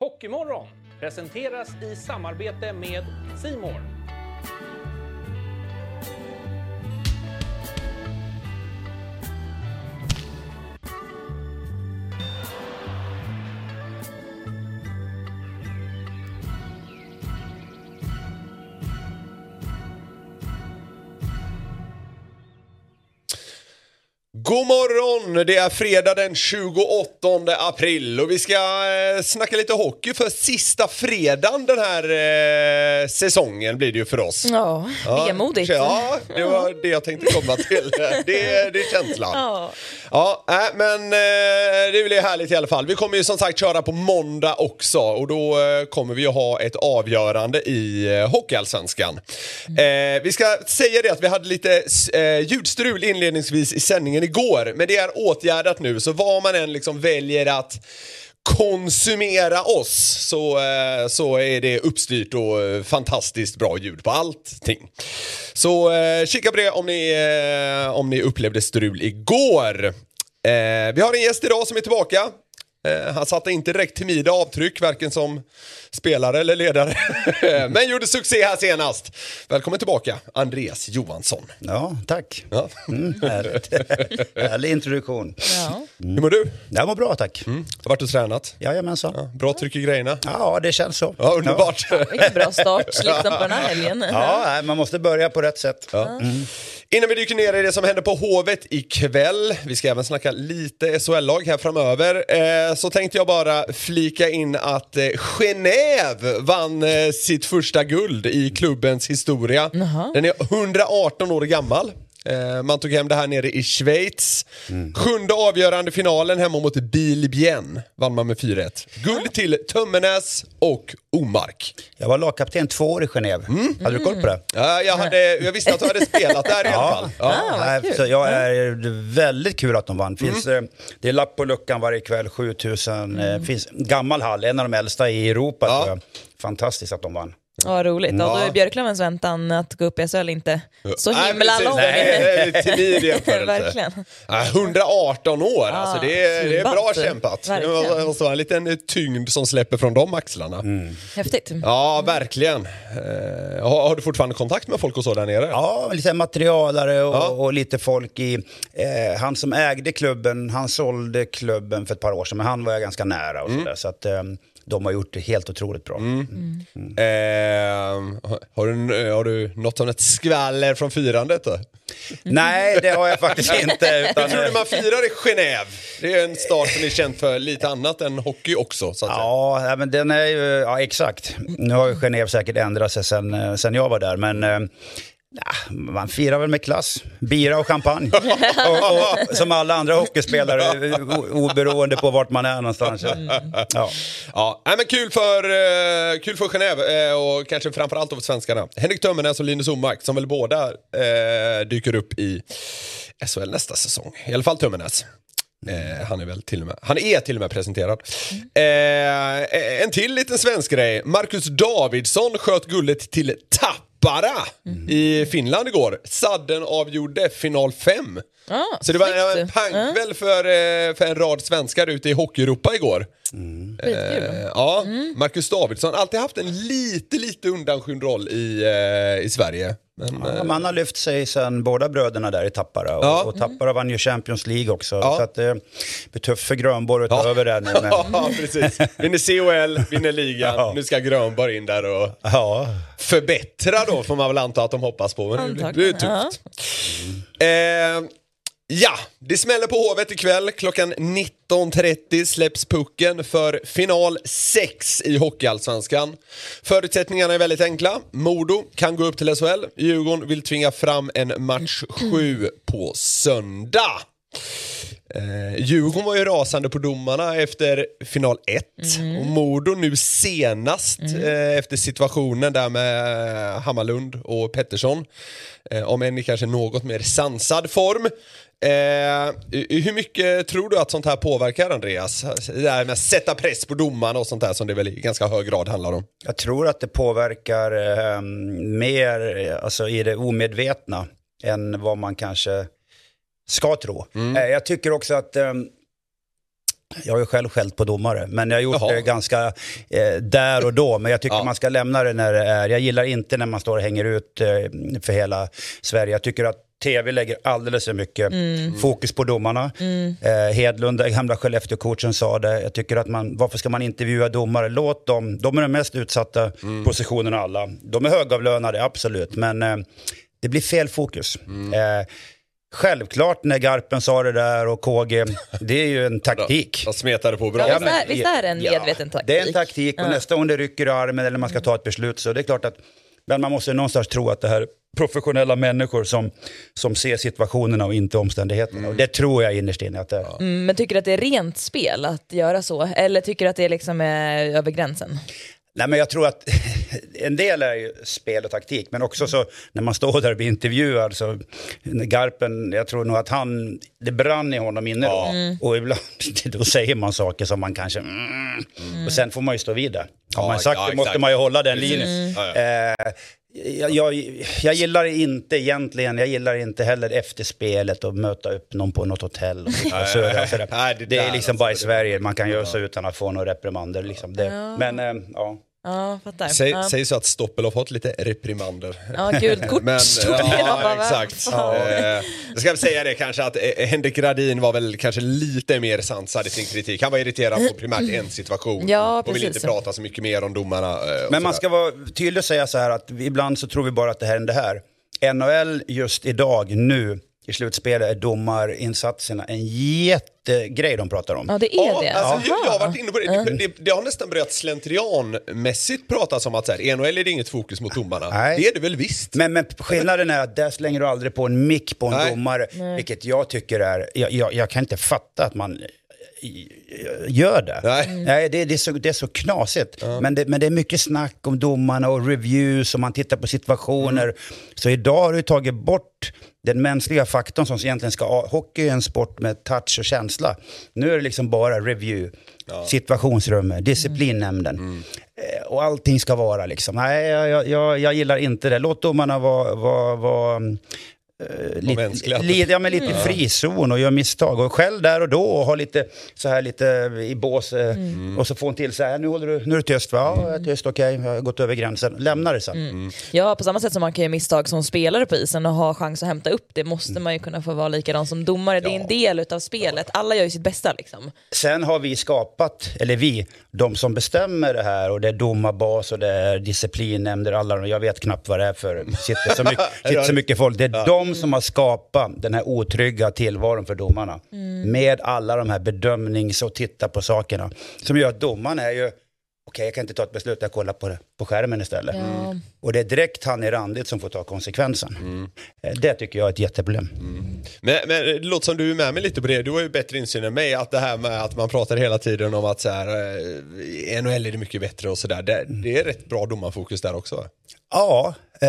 Hockeymorgon presenteras i samarbete med Simor. God morgon! Det är fredag den 28 april och vi ska eh, snacka lite hockey för sista fredagen den här eh, säsongen blir det ju för oss. Ja, vemodigt. Ja, det var det jag tänkte komma till. Det, det är känslan. Ja. Ja, äh, men eh, det blir härligt i alla fall. Vi kommer ju som sagt köra på måndag också och då eh, kommer vi ju ha ett avgörande i eh, Hockeyallsvenskan. Eh, vi ska säga det att vi hade lite eh, ljudstrul inledningsvis i sändningen igår, men det är åtgärdat nu så vad man än liksom väljer att konsumera oss så, eh, så är det uppstyrt och eh, fantastiskt bra ljud på allting. Så eh, kika på det om ni, om ni upplevde strul igår. Vi har en gäst idag som är tillbaka. Eh, han satte inte direkt timida avtryck, varken som spelare eller ledare. Men gjorde succé här senast. Välkommen tillbaka, Andreas Johansson. Ja, tack. Ja. Mm, härligt. Härlig introduktion. Ja. Hur mår du? Jag mår bra, tack. Mm. Har varit och tränat? Jajamensan. Ja. Bra tryck i grejerna? ja, det känns så. Ja, underbart. Vilken bra start liksom på den här helgen. Ja, man måste börja på rätt sätt. Ja. Innan vi dyker ner i det som händer på Hovet ikväll, vi ska även snacka lite SHL-lag här framöver, eh, så tänkte jag bara flika in att eh, Genève vann eh, sitt första guld i klubbens historia. Den är 118 år gammal. Eh, man tog hem det här nere i Schweiz. Sjunde avgörande finalen hemma mot Bilbien vann man med 4-1. Guld till Tömmernes och Omark. Jag var lagkapten två år i Genève. Mm. Hade du koll på det? Ja, jag, hade, jag visste att du hade spelat där i alla fall. Ja. Ah, så jag är väldigt kul att de vann. Finns, Mm. eh, Det är lapp på luckan varje kväll, 7000. eh, finns gammal hall, en av de äldsta i Europa. Ja. tror jag. Fantastiskt att de vann. Ja, roligt. Ja, då är Björklövens väntan att gå upp i SHL inte så himla lång. Nej, timid jämförelse. Verkligen. Ja, 118 år, alltså det är, det är bra kämpat. Det Verkligen. måste vara en liten tyngd som släpper från de axlarna. Häftigt. Ja, verkligen. Eh, har, har du fortfarande kontakt med folk och så där nere? Ja, lite materialare och, Ja. och lite folk i... Eh, han som ägde klubben, han sålde klubben för ett par år sedan, men han var jag ganska nära och Mm. sådär. Så att eh, de har gjort det helt otroligt bra. Eh, har, du, har du något ett skvaller från firandet då? Nej, det har jag faktiskt inte. Hur Utan, tror du man firar i Genève? Det är en stad som är känd för lite annat än hockey också. Så att säga. Ja, nej, men den är ju, ja exakt. Nu har ju Genève säkert ändrat sig sen, sen jag var där, men eh, ja, man firar väl med klass. Bira och champagne. och, och, som alla andra hockeyspelare, oberoende på vart man är någonstans. Ja. Ja, nej, men kul för, eh, kul för Genève eh, och kanske framförallt för svenskarna. Henrik Tömmernes och Linus Omark som väl båda eh, dyker upp i SHL nästa säsong. I alla fall Tömmernes. Eh, han är väl till och med, han är till och med presenterad. Eh, en till liten svensk grej. Marcus Davidsson sköt guldet till Tappara i Finland igår. Sadden avgjorde final 5. Ah, Så det var en pangkväll för, eh, för en rad svenskar ute i Hockey-Europa igår. Skitkul. Eh, ja, Marcus Davidsson, alltid haft en lite, lite undanskymd roll i, eh, i Sverige. Men, Ja, eh, man har lyft sig sen båda bröderna där i Tappara. Och, Ja. och Tappara vann ju Champions League också. Ja. Så att, eh, det blir tufft för Grönborg att ta över där nu. Men, Ja, precis. Vinner CHL, vinner ligan. Ja. Nu ska Grönborg in där och ja. förbättra då, får man väl anta att de hoppas på. Men det, Antagligen, tufft. Eh, ja, det smäller på Hovet ikväll. Klockan 19.30 släpps pucken för final 6 i Hockeyallsvenskan. Förutsättningarna är väldigt enkla. Modo kan gå upp till SHL. Djurgården vill tvinga fram en match 7 på söndag. Eh, Djurgården var ju rasande på domarna efter final 1 och Modo nu senast eh, efter situationen där med Hammarlund och Pettersson. Eh, om än i kanske något mer sansad form. Eh, hur mycket tror du att sånt här påverkar Andreas? Det där med att sätta press på domarna och sånt där som det väl i ganska hög grad handlar om. Jag tror att det påverkar eh, mer alltså, i det omedvetna än vad man kanske ska tro. Eh, jag tycker också att eh, Jag har ju själv skällt på domare, men jag har gjort Jaha. det ganska eh, där och då. Men jag tycker Ja. man ska lämna det när det är. Jag gillar inte när man står och hänger ut eh, för hela Sverige. Jag tycker att tv lägger alldeles för mycket fokus på domarna. Eh, Hedlund, den gamla Skellefteå-coachen, sa det. Jag tycker att man, varför ska man intervjua domare? Låt dem, de är de mest utsatta positionerna av alla. De är högavlönade, absolut, men eh, det blir fel fokus. Eh, Självklart när Garpen sa det där och KG, det är ju en taktik. Jag smetade på bra. Ja, Ja, visst, är, visst är det en medveten taktik? Det är en taktik och nästa gång det rycker i armen eller man ska ta ett beslut så det är klart att men man måste någonstans tro att det här är professionella människor som, som ser situationerna och inte omständigheterna. Och det tror jag innerst inne att det är. Mm, men tycker du att det är rent spel att göra så? Eller tycker du att det liksom är över gränsen? Nej men jag tror att en del är ju spel och taktik men också så när man står där och blir intervjuad så Garpen, jag tror nog att han, det brann i honom inne då. Och ibland då säger man saker som man kanske, mm, och sen får man ju stå vid det. Har man sagt ja, det måste man ju hålla den linjen. Ja, ja. Eh, jag, jag, jag gillar inte egentligen, jag gillar inte heller efter spelet och möta upp någon på något hotell. Och sådär. Nej, det det är liksom alltså, bara i Sverige, man kan göra så utan att få några reprimander. Liksom. Det, Men eh, ja. Ja, fattar. Säg, ja. säg så att Stoppel har fått lite reprimander. ja, gult kort. Men. Jag ja, exakt. fan. Eh, jag ska säga det kanske att eh, Henrik Radin var väl kanske lite mer sansad i sin kritik. Han var irriterad på primärt en situation Ja, och vill precis. inte prata så mycket mer om domarna. eh, Men man ska vara tydlig och säga så här att ibland så tror vi bara att det händer här. NHL just idag, nu, i slutspelet är domarinsatserna en jättegrej de pratar om. Ja, det är Ja, det. alltså, jag, jag har varit inne på det. Det, det. det har nästan börjat slentrianmässigt pratas om att så här, NHL är det inget fokus mot domarna. Nej. Det är det väl visst? Men, men skillnaden är att där slänger du aldrig på en mick på en Nej. domare, vilket jag tycker är, jag, jag, jag kan inte fatta att man gör det. Nej. Nej, det, det, är så, det är så knasigt. Men, det, men det är mycket snack om domarna och reviews och man tittar på situationer. Mm. Så idag har du tagit bort den mänskliga faktorn som egentligen ska. Hockey är en sport med touch och känsla. Nu är det liksom bara review, situationsrummet, disciplinnämnden. Eh, Och allting ska vara liksom, nej jag, jag, jag gillar inte det. Låt domarna vara, vara, vara eh, lite, ja, men lite frizon och gör misstag. Och själv där och då och ha lite så här lite i bås eh, och så få en till så här, nu, håller du, nu är du tyst va? Ja, jag är tyst, okej, jag har gått över gränsen. Lämna det sen. Ja, på samma sätt som man kan göra misstag som spelare på isen och ha chans att hämta upp det måste man ju kunna få vara likadan som domare. Det är en del utav spelet. Alla gör ju sitt bästa liksom. Sen har vi skapat, eller vi, de som bestämmer det här och det är domarbas och det är disciplinnämnder, alla de, jag vet knappt vad det är för, sitter så mycket, sitter så mycket folk. Det är de som har skapat den här otrygga tillvaron för domarna. Med alla de här bedömnings och titta på sakerna. Som gör att domaren är ju, okej jag kan inte ta ett beslut, jag kollar på på skärmen istället. Ja. Och det är direkt han i randigt som får ta konsekvensen. Eh, Det tycker jag är ett jätteproblem. Men, men det låter som du är med mig lite på det. Du har ju bättre insyn än mig. Att det här med att man pratar hela tiden om att så här, eh, NHL är det mycket bättre och sådär. Det, det är rätt bra domarfokus där också. Ja, eh,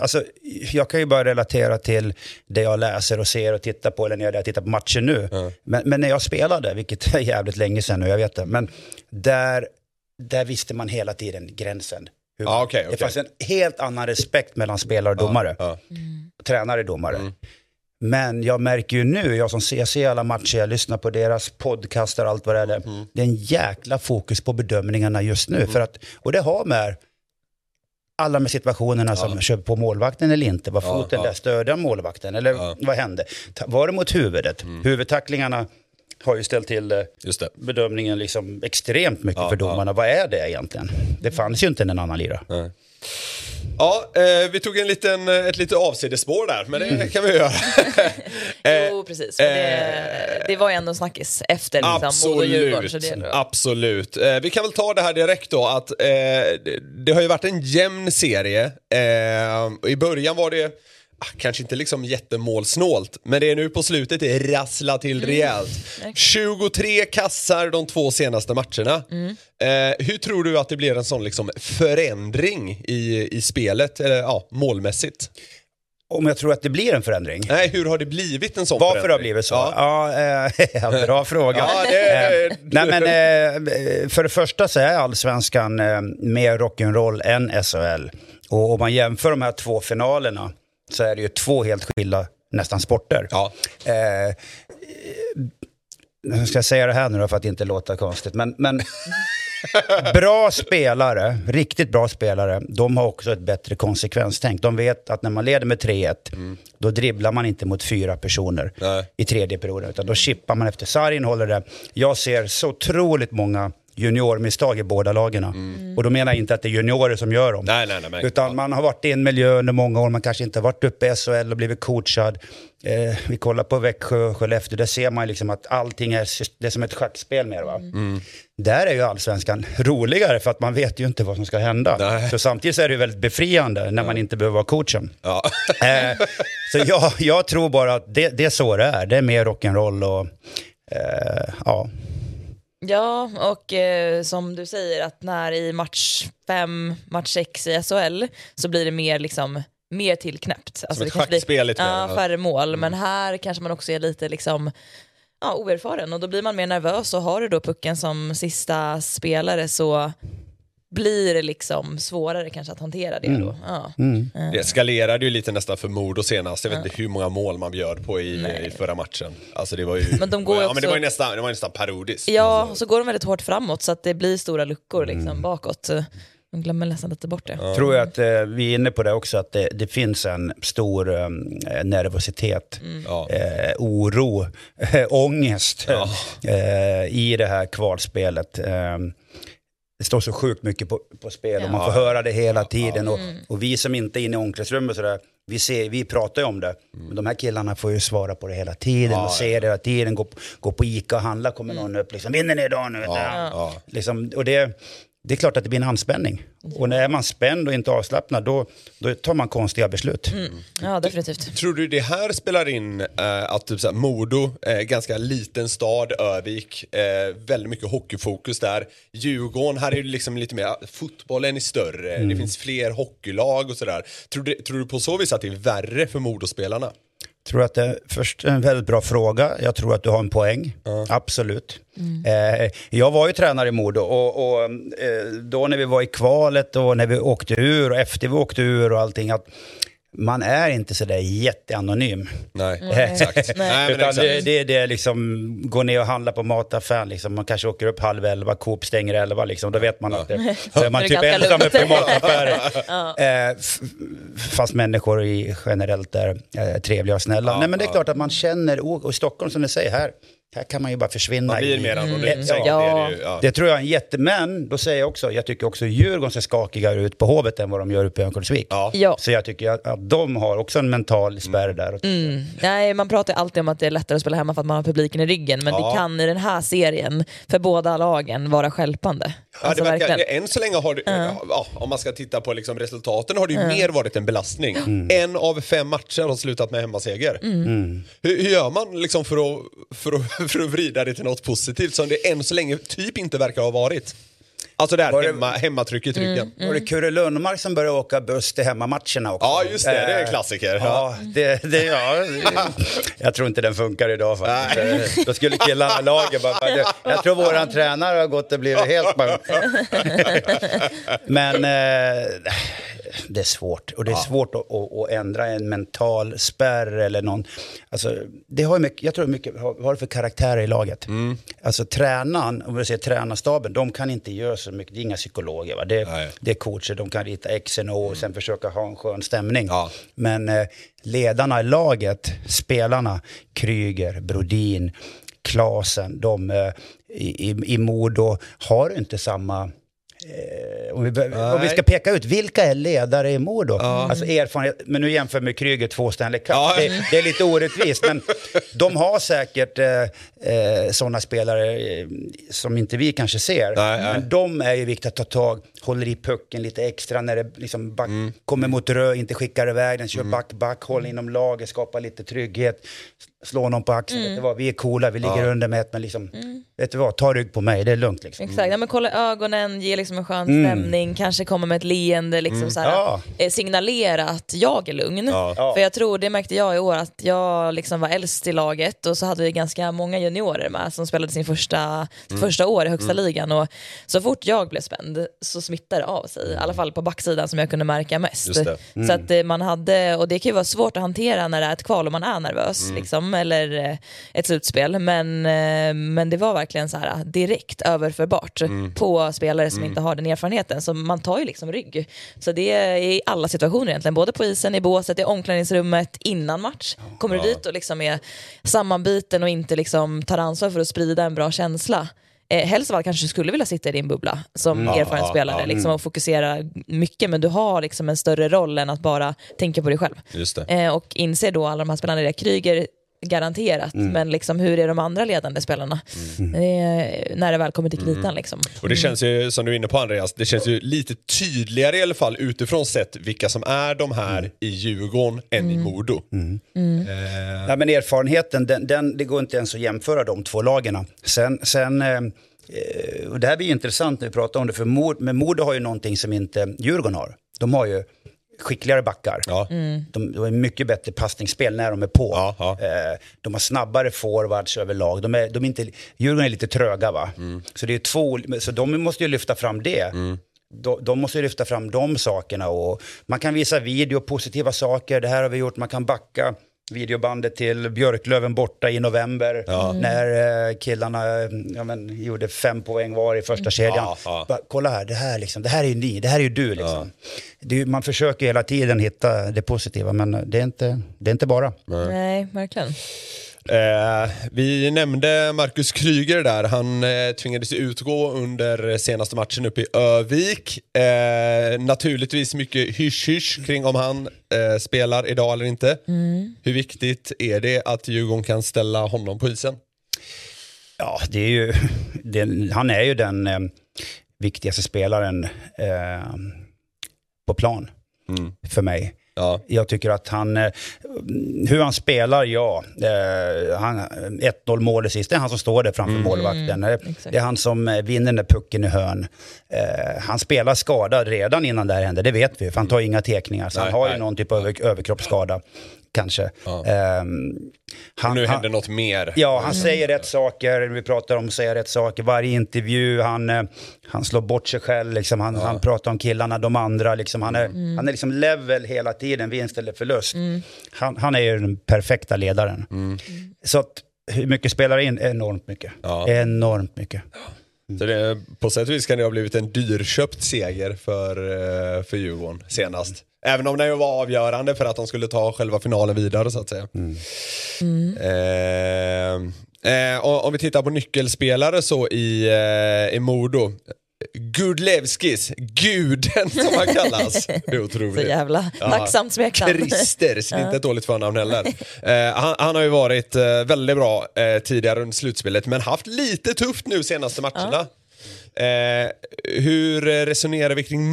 alltså jag kan ju bara relatera till det jag läser och ser och tittar på, eller när jag tittar på matcher nu. Men, men när jag spelade, vilket är jävligt länge sedan nu, jag vet det, men där, där visste man hela tiden gränsen. Ja, man- okej, Det fanns en helt annan respekt mellan spelare och domare, Ja. tränare och domare. Men jag märker ju nu, jag som ser, jag ser alla matcher, jag lyssnar på deras podcastar och allt vad det är. Det är en jäkla fokus på bedömningarna just nu. För att, och det har med alla de situationerna som kör på målvakten eller inte. Var foten där? Stödde målvakten? Eller vad hände? Var det mot huvudet? Huvudtacklingarna har ju ställt till det Just det. bedömningen liksom extremt mycket Ja, för domarna. Vad är det egentligen? Det fanns ju inte en annan lira. Ja, eh, vi tog en liten, eh, ett litet avsidesspår där, men det kan vi göra. Eh, Jo, precis. Det, det var ju ändå en snackis efter liksom, och Djurgården. Så Absolut, det, absolut. Eh, vi kan väl ta det här direkt då att eh, det, det har ju varit en jämn serie. Eh, I början var det kanske inte liksom jättemålsnålt, men det är nu på slutet det rasslar till rejält. 23 kassar de två senaste matcherna. Eh, hur tror du att det blir en sån liksom förändring i, i spelet, eller ja, målmässigt? Om jag tror att det blir en förändring? Nej, hur har det blivit en sån Varför det har förändring? blivit så? Ja. Ja, eh, bra fråga. Ja, det- Eh, Nej, men, eh, för det första så är allsvenskan eh, mer rock'n'roll än SHL. Och om man jämför de här två finalerna så är det ju två helt skilda nästan sporter. Ja. Eh, Nu ska jag säga det här nu då för att inte låta konstigt, men, men bra spelare, riktigt bra spelare, de har också ett bättre konsekvenstänk. De vet att när man leder med 3-1, då dribblar man inte mot fyra personer Nej. i tredje perioden, utan då chippar man efter sargen, håller det. Jag ser så otroligt många juniormisstag i båda lagen. Och då menar jag inte att det är juniorer som gör dem. Nej, nej, nej, Utan man har varit i en miljö under många år, man kanske inte har varit uppe i SHL och blivit coachad. Eh, vi kollar på Växjö och Skellefteå, där ser man liksom att allting är, det är som ett schackspel mer. Va? Där är ju allsvenskan roligare för att man vet ju inte vad som ska hända. Nej. Så samtidigt så är det ju väldigt befriande när man inte behöver vara coachen. Ja. Eh, så jag, jag tror bara att det, det är så det är. Det är mer rock'n'roll och eh, ja. Ja, och eh, som du säger att när i match 5, match 6 i SHL så blir det mer liksom mer tillknäppt. Alltså ett kanske blir- schackspel lite Ja, färre mål. Men här kanske man också är lite liksom ja, oerfaren och då blir man mer nervös och har du då pucken som sista spelare så blir det liksom svårare kanske att hantera det då. Ja. Det eskalerade ju lite nästan för Modo senast. Jag vet inte hur många mål man bjöd på i, i förra matchen. Alltså det var ju, Men de går ja, men det också- var ju nästan, det var nästan parodiskt. ja, och så går de väldigt hårt framåt så att det blir stora luckor liksom Mm. bakåt. De glömmer nästan lite bort det. tror jag att eh, vi är inne på det också, att det, det finns en stor eh, nervositet, Ja. eh, oro, eh, ångest eh, i det här kvalspelet. Det står så sjukt mycket på, på spel och man får höra det hela tiden. Och, och vi som inte är inne i omklädningsrummet sådär, vi, ser, vi pratar ju om det. Men de här killarna får ju svara på det hela tiden och se det hela tiden. Gå, gå på Ica och handla, kommer någon upp liksom, vinner ni idag nu? ja. Liksom, och det, det är klart att det blir en anspänning. Och när är man spänd och inte avslappnad, då, då tar man konstiga beslut. Ja, definitivt. Tror du det här spelar in eh, att typ såhär, Modo, eh, ganska liten stad, Övik, eh, väldigt mycket hockeyfokus där. Djurgården, här är det liksom lite mer, fotbollen är större, det finns fler hockeylag och sådär. Tror, du- tror du på så vis att det är värre för Modospelarna? Tror att det är först en väldigt bra fråga. Jag tror att du har en poäng. Absolut. Eh, jag var ju tränare i Modo och, och eh, då när vi var i kvalet och när vi åkte ur och efter vi åkte ur och allting att man är inte sådär jätteanonym. Nej, Mm. exakt. Nej, men Utan exakt. det, det, det är liksom, gå ner och handla på mataffären, liksom. man kanske åker upp halv elva, Coop stänger elva, liksom. då vet man att det, så är man typ ensam uppe i mataffären. eh, f- fast människor i, generellt är eh, trevliga och snälla. Nej men det är klart att man känner, och, och i Stockholm som du säger här, här kan man ju bara försvinna. Man blir mer anonym. Mm. säkert, Ja. det ju, ja. Det tror jag är en jätte... Men då säger jag också, jag tycker också Djurgården ser skakigare ut på Hovet än vad de gör uppe i Örnsköldsvik. Ja. Ja. Så jag tycker att, att de har också en mental spärr där. Mm. Nej, man pratar ju alltid om att det är lättare att spela hemma för att man har publiken i ryggen, men Ja. det kan i den här serien för båda lagen vara stjälpande. Ja, Alltså, verkar, än så länge har det, ja, om man ska titta på liksom resultaten har det ju mer varit en belastning. Mm. En av fem matcher har slutat med hemmaseger. Mm. Hur, hur gör man liksom för, att, för, att, för att vrida det till något positivt som det än så länge typ inte verkar ha varit? Alltså det här Var det- hemma, hemmatrycket i ryggen. Mm. Var det Kurre Lundmark som började åka buss till hemmamatcherna också? Ja, just det. Det är en Eh, klassiker. Ja, det, det, ja, det- jag tror inte den funkar idag faktiskt. Eh, Då skulle killarna i laget bara, jag tror våran tränare har gått och blivit helt. Men eh, det är svårt. Och det är svårt att, att, att ändra en mental spärr eller någon... Alltså, det har mycket, jag tror mycket, vad har det för karaktärer i laget? Alltså tränaren, om vi säger tränarstaben, de kan inte göra så mycket, det är inga psykologer. Va? Det, Nej. det är coacher, de kan rita X och O och sen försöka ha en skön stämning. Ja. Men eh, ledarna i laget, spelarna, Kryger, Brodin, Klasen, de eh, i, i, i Modo har inte samma... Eh, om, vi, om vi ska peka ut, vilka är ledare i Modo? Alltså erfarenhet, men nu jämför med Kryger två Stanley Cup. Ja. Det, det är lite orättvist, men de har säkert eh, eh, sådana spelare eh, som inte vi kanske ser. Nej. Men de är ju viktiga att ta tag, håller i pucken lite extra när det liksom back, Mm. kommer mot rö, inte skickar iväg den, kör back, back, håller inom laget, skapar lite trygghet, slår någon på axeln, vet du vad, vi är coola, vi ligger under med ett, men liksom, vet du vad, ta rygg på mig, det är lugnt liksom. Exakt, ja, men kolla ögonen, ge liksom en skön stämning, stämning, kanske komma med ett leende, liksom så här, Ja. eh, signalera att jag är lugn. Ja. För jag tror, det märkte jag i år, att jag liksom var äldst i laget och så hade vi ganska många juniorer med som spelade sin första, sitt första år i högsta ligan. Och så fort jag blev spänd så smittade det av sig, i alla fall på backsidan som jag kunde märka mest. Just det. Så att eh, man hade, och det kan ju vara svårt att hantera när det är ett kval och man är nervös, liksom, eller eh, ett slutspel. Men, eh, men det var verkligen så här eh, direkt överförbart på spelare som inte har den erfarenheten. Så man tar ju liksom rygg. Så det är i alla situationer egentligen, både på isen, i båset, i omklädningsrummet, innan match. Kommer du dit och liksom är sammanbiten och inte liksom tar ansvar för att sprida en bra känsla. Eh, helst av allt kanske du skulle vilja sitta i din bubbla som erfaren ja, spelare ja. liksom, och fokusera mycket men du har liksom en större roll än att bara tänka på dig själv. Eh, och inser då alla de här spelarna. Kryger garanterat, Mm. men liksom, hur är de andra ledande spelarna? Eh, när det väl kommer till kritan. Mm. Liksom. Och det känns ju, som du är inne på Andreas, det känns ju lite tydligare i alla fall utifrån sett vilka som är de här i Djurgården än i Modo. Eh, Ja, men erfarenheten, den, den, det går inte ens att jämföra de två lagen. Sen, sen eh, eh, och det här blir ju intressant när vi pratar om det, för Modo har ju någonting som inte Djurgården har. De har ju skickligare backar. ja. De, de har mycket bättre passningsspel när de är på. Ja, ja. Eh, de har snabbare forwards överlag. De är, de är inte, Djurgården är lite tröga va? Mm. Så, det är två, så de måste ju lyfta fram det. De, de måste ju lyfta fram de sakerna. Och man kan visa video, positiva saker. Det här har vi gjort. Man kan backa videobandet till Björklöven borta i november. När eh, killarna eh, ja, men, gjorde fem poäng var i första kedjan. Ja, ja. Bara, kolla här, det här, liksom, det här är ju ni, det här är ju du. Liksom. Det man försöker hela tiden hitta det positiva, men det är inte, det är inte bara. Nej, verkligen. Eh, vi nämnde Marcus Kryger där, han eh, tvingades utgå under senaste matchen uppe i Övik. Eh, naturligtvis mycket hysch-hysch kring om han eh, spelar idag eller inte. Hur viktigt är det att Djurgården kan ställa honom på isen? Ja, det är ju, det, han är ju den eh, viktigaste spelaren eh, på plan för mig. Ja. Jag tycker att han, eh, hur han spelar, ja. Eh, han, 1-0 målet sist, det är han som står där framför målvakten. Eh, exakt. det är han som eh, vinner den där pucken i hörn. Eh, han spelar skadad redan innan det här hände, det vet vi. För han tar ju inga tekningar, så Nej, han har ju nej. någon typ av över, överkroppsskada. Kanske. Ja. Och han, nu han, händer något mer. Ja, han säger rätt saker. Vi pratar om att säga rätt saker. Varje intervju, han, eh, han slår bort sig själv. Liksom. Han, han pratar om killarna, de andra. Liksom. Han, är, han är liksom level hela tiden, vinst eller förlust. Han, han är ju den perfekta ledaren. Så att, hur mycket spelar in? Enormt mycket. Ja. Enormt mycket. Så det, på sätt och vis kan det ha blivit en dyrköpt seger för, eh, för Djurgården senast. Även om den var avgörande för att de skulle ta själva finalen vidare så att säga. Eh, eh, och om vi tittar på nyckelspelare så i, eh, i Modo. Gudlevskis, guden som han kallas. Det är Så otroligt. jävla tacksamt smeknamn. Christer, så det är inte ett dåligt förnamn heller. Eh, han, han har ju varit eh, väldigt bra eh, tidigare under slutspelet men haft lite tufft nu senaste matcherna. Eh, hur resonerar vi kring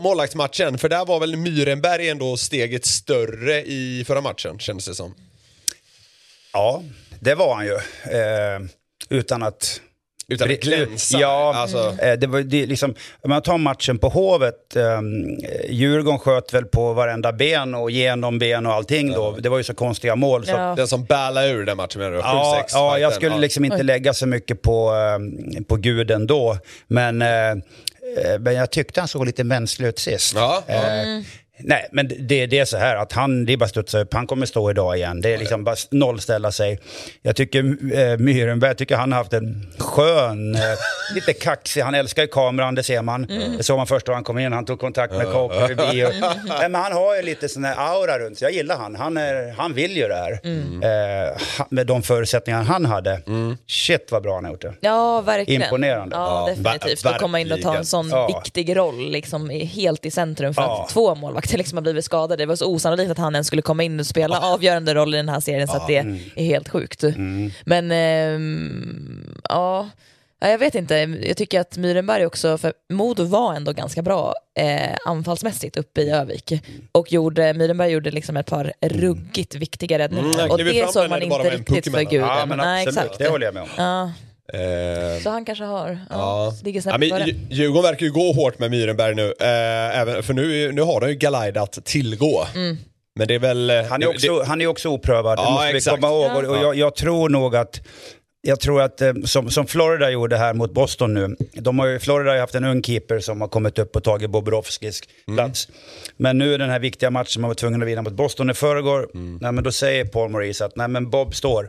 målvaktsmatchen? För där var väl Myrenberg ändå steget större i förra matchen kändes det som. Ja, det var han ju. Eh, utan att... Utan att glänsa. Ja, Alltså, eh, det var, det, liksom, om man tar matchen på Hovet, eh, Djurgården sköt väl på varenda ben och genom ben och allting då. Det var ju så konstiga mål. Så Ja. Den som ballade ur den matchen menar du? Ja, 7-6 ja, jag skulle Ja. liksom inte lägga så mycket på, eh, på guden då. Men, eh, eh, men jag tyckte han såg lite mänsklig ut sist. Ja, ja. Mm. Nej, men det, det är så här att han, det är bara studsa upp. Han kommer stå idag igen. Det är liksom bara nollställa sig. Jag tycker eh, Myrenberg, jag tycker han har haft en skön, eh, lite kaxig, han älskar ju kameran, det ser man. Det såg man först då han kom in, han tog kontakt med Kåpe förbi. Och, Nej, men han har ju lite sån här aura runt sig. Jag gillar han. Han, är, han vill ju det här. Eh, han- med de förutsättningar han hade. Shit vad bra han har gjort det. Ja, verkligen. Imponerande. Ja, definitivt. Att komma in och ta en sån Ja. viktig roll liksom, helt i centrum för Ja. att två målvakter liksom har blivit skadade. Det var så osannolikt att han ens skulle komma in och spela avgörande roll i den här serien så att det är helt sjukt. Men ehm, ja, Ja, jag vet inte, jag tycker att Myrenberg också, för Modo var ändå ganska bra eh, anfallsmässigt uppe i Övik. Och gjorde, Myrenberg gjorde liksom ett par ruggigt viktiga räddningar. Mm, och det såg man inte riktigt för guden. Ja, men Nej, exakt. det håller jag med om. Ja, Eh, Så han kanske har, ja, Ja. ligger Ja, snabbt men före. Dj- Djurgården verkar ju gå hårt med Myrenberg nu, eh, även, för nu, nu har de ju Galaida att tillgå. Mm. Men det är väl... Han är det- också, han är också oprövad, det Ja, måste vi exakt. komma ihåg. Och, och Ja. jag, jag tror nog att jag tror att eh, som, som Florida gjorde här mot Boston nu. De har ju, Florida har ju haft en ung keeper som har kommit upp och tagit Bobrovskis Mm. plats. Men nu den här viktiga matchen man var tvungen att vinna mot Boston i förrgår. Mm. Nej, men då säger Paul Maurice att nej, men Bob står.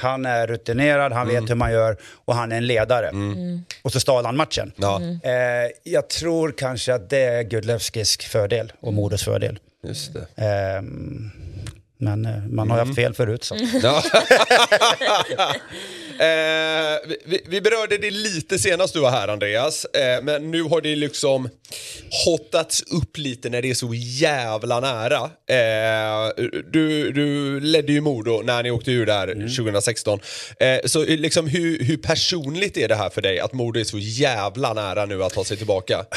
Han är rutinerad, han Mm. vet hur man gör och han är en ledare. Och så stal han matchen. Ja, Eh, jag tror kanske att det är Gudlevskis fördel och Modos fördel. just det. Ehm, men eh, man har ju haft fel förut. Så. Eh, vi- vi, berörde det lite senast du var här Andreas, eh, men nu har det liksom hottats upp lite när det är så jävla nära. Eh, du, du ledde ju Modo när ni åkte ur där 2016. Eh, så liksom hur, hur personligt är det här för dig att Modo är så jävla nära nu att ta sig tillbaka?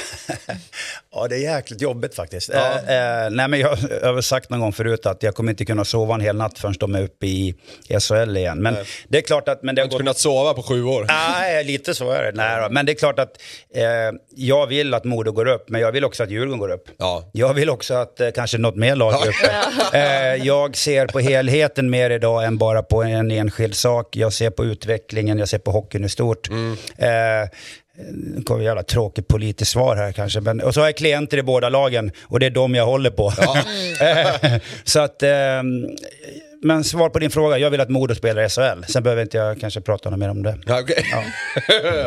Ja, det är jäkligt jobbigt faktiskt. Ja. Eh, eh, nej, men jag, jag har sagt någon gång förut att jag kommer inte kunna sova en hel natt förrän de är uppe i SHL igen. Men det är klart att... Men det har gått... kunnat sova på sju år. Nej, lite så är det. Nej, då. Men det är klart att eh, jag vill att Modo går upp, men jag vill också att Djurgården går upp. Ja. Jag vill också att eh, kanske något mer lag går upp. Eh, jag ser på helheten mer idag än bara på en enskild sak. Jag ser på utvecklingen, jag ser på hockeyn i stort. Eh, nu kommer ett jävla tråkigt politiskt svar här kanske. Men, och så har jag klienter i båda lagen och det är dem jag håller på. Eh, så att, ehm, men svar på din fråga, jag vill att Modo spelar i SHL. Sen behöver inte jag kanske prata något mer om det. Ja, okej.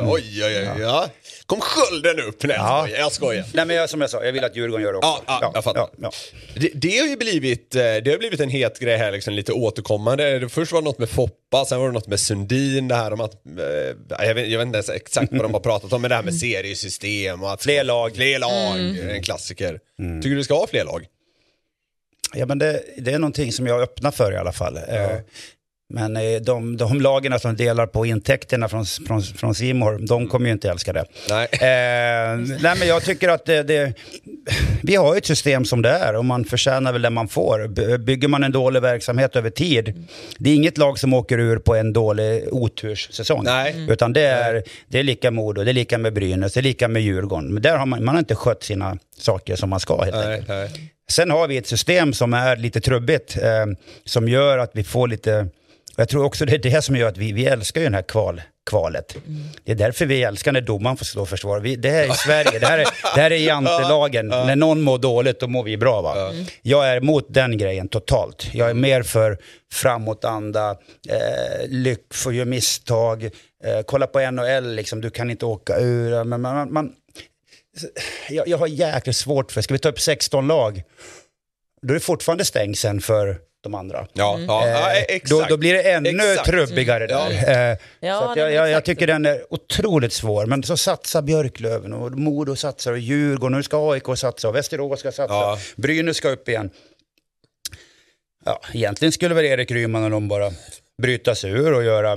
oj, oj, oj. Ja. Kom skölden upp? Nej, Ja. Jag skojar. Nej men jag, som jag sa, jag vill att Djurgården gör det också. Ja, ja, jag fattar. Ja, ja. Det, det har ju blivit, eh, det har blivit en het grej här, liksom, lite återkommande. Först var det något med Foppa, sen var det något med Sundin, det här om att, eh, jag, vet, jag vet inte ens exakt vad de har pratat om, men det här med seriesystem och att Fler lag. Fler lag, en klassiker. Tycker du vi ska ha fler lag? Ja, men det, det är någonting som jag öppnar för i alla fall. Eh, Men eh, de, de lagarna som delar på intäkterna från, från, från Simor, de kommer ju inte älska det. Nej. Eh, nej, men jag tycker att det, det, vi har ju ett system som det är och man förtjänar väl det man får. Bygger man en dålig verksamhet över tid, det är inget lag som åker ur på en dålig oturssäsong. Nej. Utan det är, det är lika Modo, det är lika med Brynäs, det är lika med Djurgården. Men där har man, man har inte skött sina saker som man ska helt enkelt. Nej, nej. Sen har vi ett system som är lite trubbigt, eh, som gör att vi får lite... Jag tror också det är det som gör att vi, vi älskar ju den här kval, kvalet. Det är därför vi älskar när domaren får stå och försvara. Vi, det här är i Sverige, det här är, det här är jantelagen. När någon mår dåligt, då mår vi bra. Va? Jag är emot den grejen totalt. Jag är mer för framåtanda, eh, lyck, få göra misstag, eh, kolla på NHL, liksom, du kan inte åka ur. Men man, man, man, jag, jag har jäkligt svårt för, ska vi ta upp 16 lag, då är det fortfarande stängseln för de andra. Ja, ja, ja, Eh, exakt. Då, då blir det ännu Exakt. trubbigare där. Eh, Ja, så jag, jag, jag tycker den är otroligt svår. Men så satsar Björklöven och Modo satsar och Djurgården, nu ska AIK satsa och Västerås ska satsa. Ja. Brynäs ska upp igen. Ja, egentligen skulle väl Erik Ryman och de bara bryta sig ur och göra,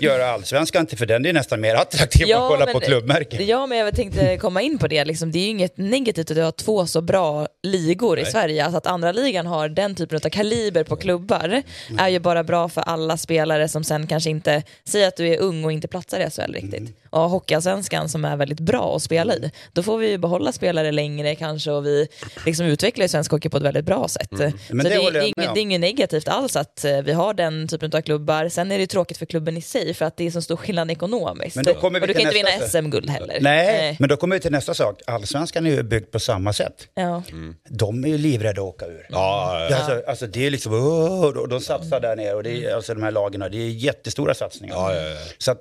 göra allsvenskan till, för den är nästan mer attraktiv att kolla på klubbmärken. Ja, men jag tänkte komma in på det. Liksom. Det är ju inget negativt att du har två så bra ligor i Sverige. Alltså att andra ligan har den typen av kaliber på klubbar är ju bara bra för alla spelare som sen kanske inte, säger att du är ung och inte platsar i SHL riktigt. Hockeyallsvenskan som är väldigt bra att spela i. Då får vi ju behålla spelare längre kanske och vi liksom utvecklar ju svensk hockey på ett väldigt bra sätt. Men så det det, är- det, är inget, det är inget negativt alls att eh, vi har den typen av klubbar. Sen är det ju tråkigt för klubben i sig för att det är så stor skillnad ekonomiskt. Men då kommer vi och du kan till inte vinna nästa- SM-guld heller. Nej, men då kommer vi till nästa sak. Allsvenskan är ju byggd på samma sätt. Ja. De är ju livrädda att åka ur. Ja, ja, Alltså, alltså det är liksom, de, de satsar där nere och det är, alltså de här lagen, det är jättestora satsningar. ja, ja, ja. Så att,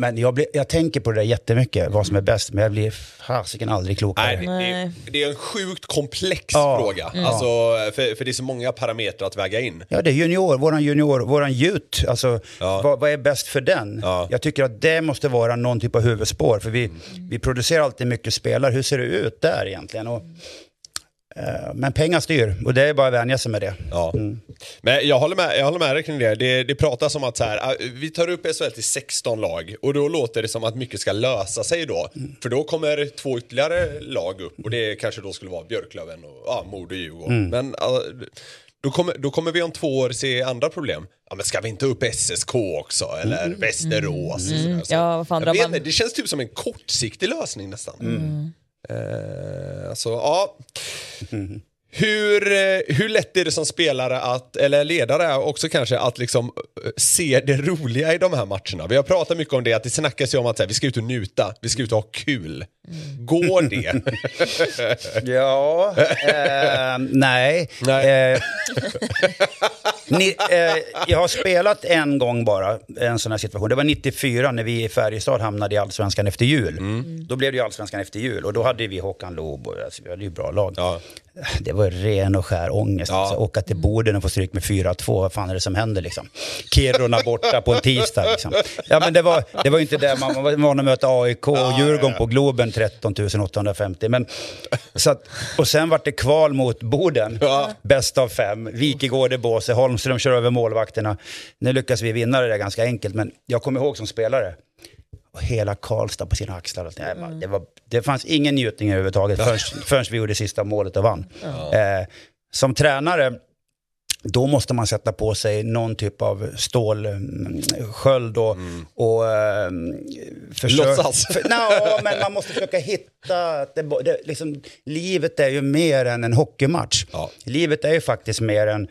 men jag, blir, jag tänker på det där jättemycket, vad som är bäst, men jag blir fasiken aldrig klokare. Nej, Nej. det, det är en sjukt komplex Ja. fråga. Alltså, för, för det är så många parametrar att väga in. Ja, det är junior, våran junior, våran youth, alltså Ja. vad, vad är bäst för den? Ja. Jag tycker att det måste vara någon typ av huvudspår, för vi, vi producerar alltid mycket spelare, hur ser det ut där egentligen? Och, men pengar styr, och det är bara att vänja sig med det. Ja. Men jag håller med, jag håller med dig kring det. det. Det pratas om att så här, ah, vi tar upp SHL till 16 lag och då låter det som att mycket ska lösa sig då. För då kommer två ytterligare lag upp och det kanske då skulle vara Björklöven och ja, Modo och Djurgården. Men ah, Då kommer, då kommer vi om två år se andra problem. Ja, men ska vi inte upp SSK också? Eller Västerås? och sådär. Så Ja, vad fan jag vet man- det känns typ som en kortsiktig lösning nästan. Eh, alltså, ja. Mm. Hur, eh, hur lätt är det som spelare, att, eller ledare också kanske, att liksom eh, se det roliga i de här matcherna? Vi har pratat mycket om det, att det snackas ju om att här, vi ska ut och njuta, vi ska ut och ha kul. Går det? Ja, eh, nej. Nej. Eh, ni, eh, jag har spelat en gång bara, en sån här situation. Det var 94 när vi i Färjestad hamnade i Allsvenskan efter jul. Då blev det ju Allsvenskan efter jul och då hade vi Håkan Loob och alltså, vi hade ju bra lag. Ja. Det var ren och skär ångest. Ja. Alltså, åka till Boden och få stryk med 4-2, vad fan är det som händer liksom? Kiruna borta på en tisdag liksom. Ja men det var, det var inte det, man var van att möta AIK och Djurgården på Globen 13 850. Men, så att, och sen vart det kval mot Boden, Ja. bäst av fem. Wikegård i båset, Holmström kör över målvakterna. Nu lyckas vi vinna det där ganska enkelt, men jag kommer ihåg som spelare, och hela Karlstad på sina axlar. Nej, man, det, var, det fanns ingen njutning överhuvudtaget förrän, förrän vi gjorde sista målet och vann. Eh, som tränare, då måste man sätta på sig någon typ av stålsköld och, och eh, försöka... Låtsas. För, no, men man måste försöka hitta... Det, det, liksom, livet är ju mer än en hockeymatch. Ja. Livet är ju faktiskt mer än...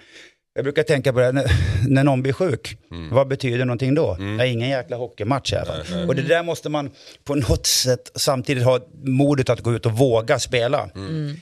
Jag brukar tänka på det, när, när någon blir sjuk, vad betyder någonting då? Det är ingen jäkla hockeymatch i alla fall. Och det där måste man på något sätt samtidigt ha modet att gå ut och våga spela. Det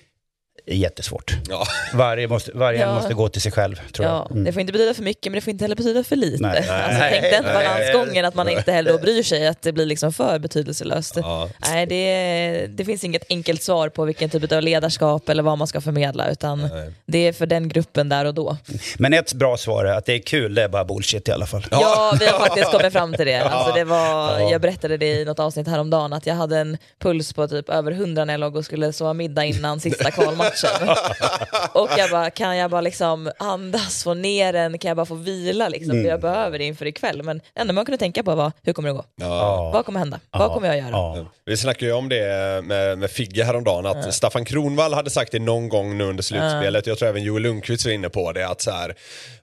är jättesvårt. Ja. Varje måste, varje Ja. måste gå till sig själv, tror Ja, jag. Mm. det får inte betyda för mycket men det får inte heller betyda för lite. Nej. Alltså, Nej. tänk den Nej. balansgången att man inte heller bryr sig att det blir liksom för betydelselöst. Ja. Nej, det, det finns inget enkelt svar på vilken typ av ledarskap eller vad man ska förmedla utan det är för den gruppen där och då. Men ett bra svar är att det är kul, det är bara bullshit i alla fall. Ja, vi har faktiskt kommit fram till det. Alltså, det var, Jag berättade det i något avsnitt häromdagen att jag hade en puls på typ över 100 när jag låg och skulle sova middag innan sista kvalmatchen. Och jag bara, kan jag bara liksom andas, få ner den, kan jag bara få vila liksom? För jag behöver det inför ikväll. Men det enda man kunde tänka på var, hur kommer det gå? Ja. Vad kommer hända? Vad kommer jag göra? Ja. Vi snackade ju om det med, med Figge häromdagen, att Staffan Kronvall hade sagt det någon gång nu under slutspelet, jag tror även Joel Lundqvist var inne på det, att så här,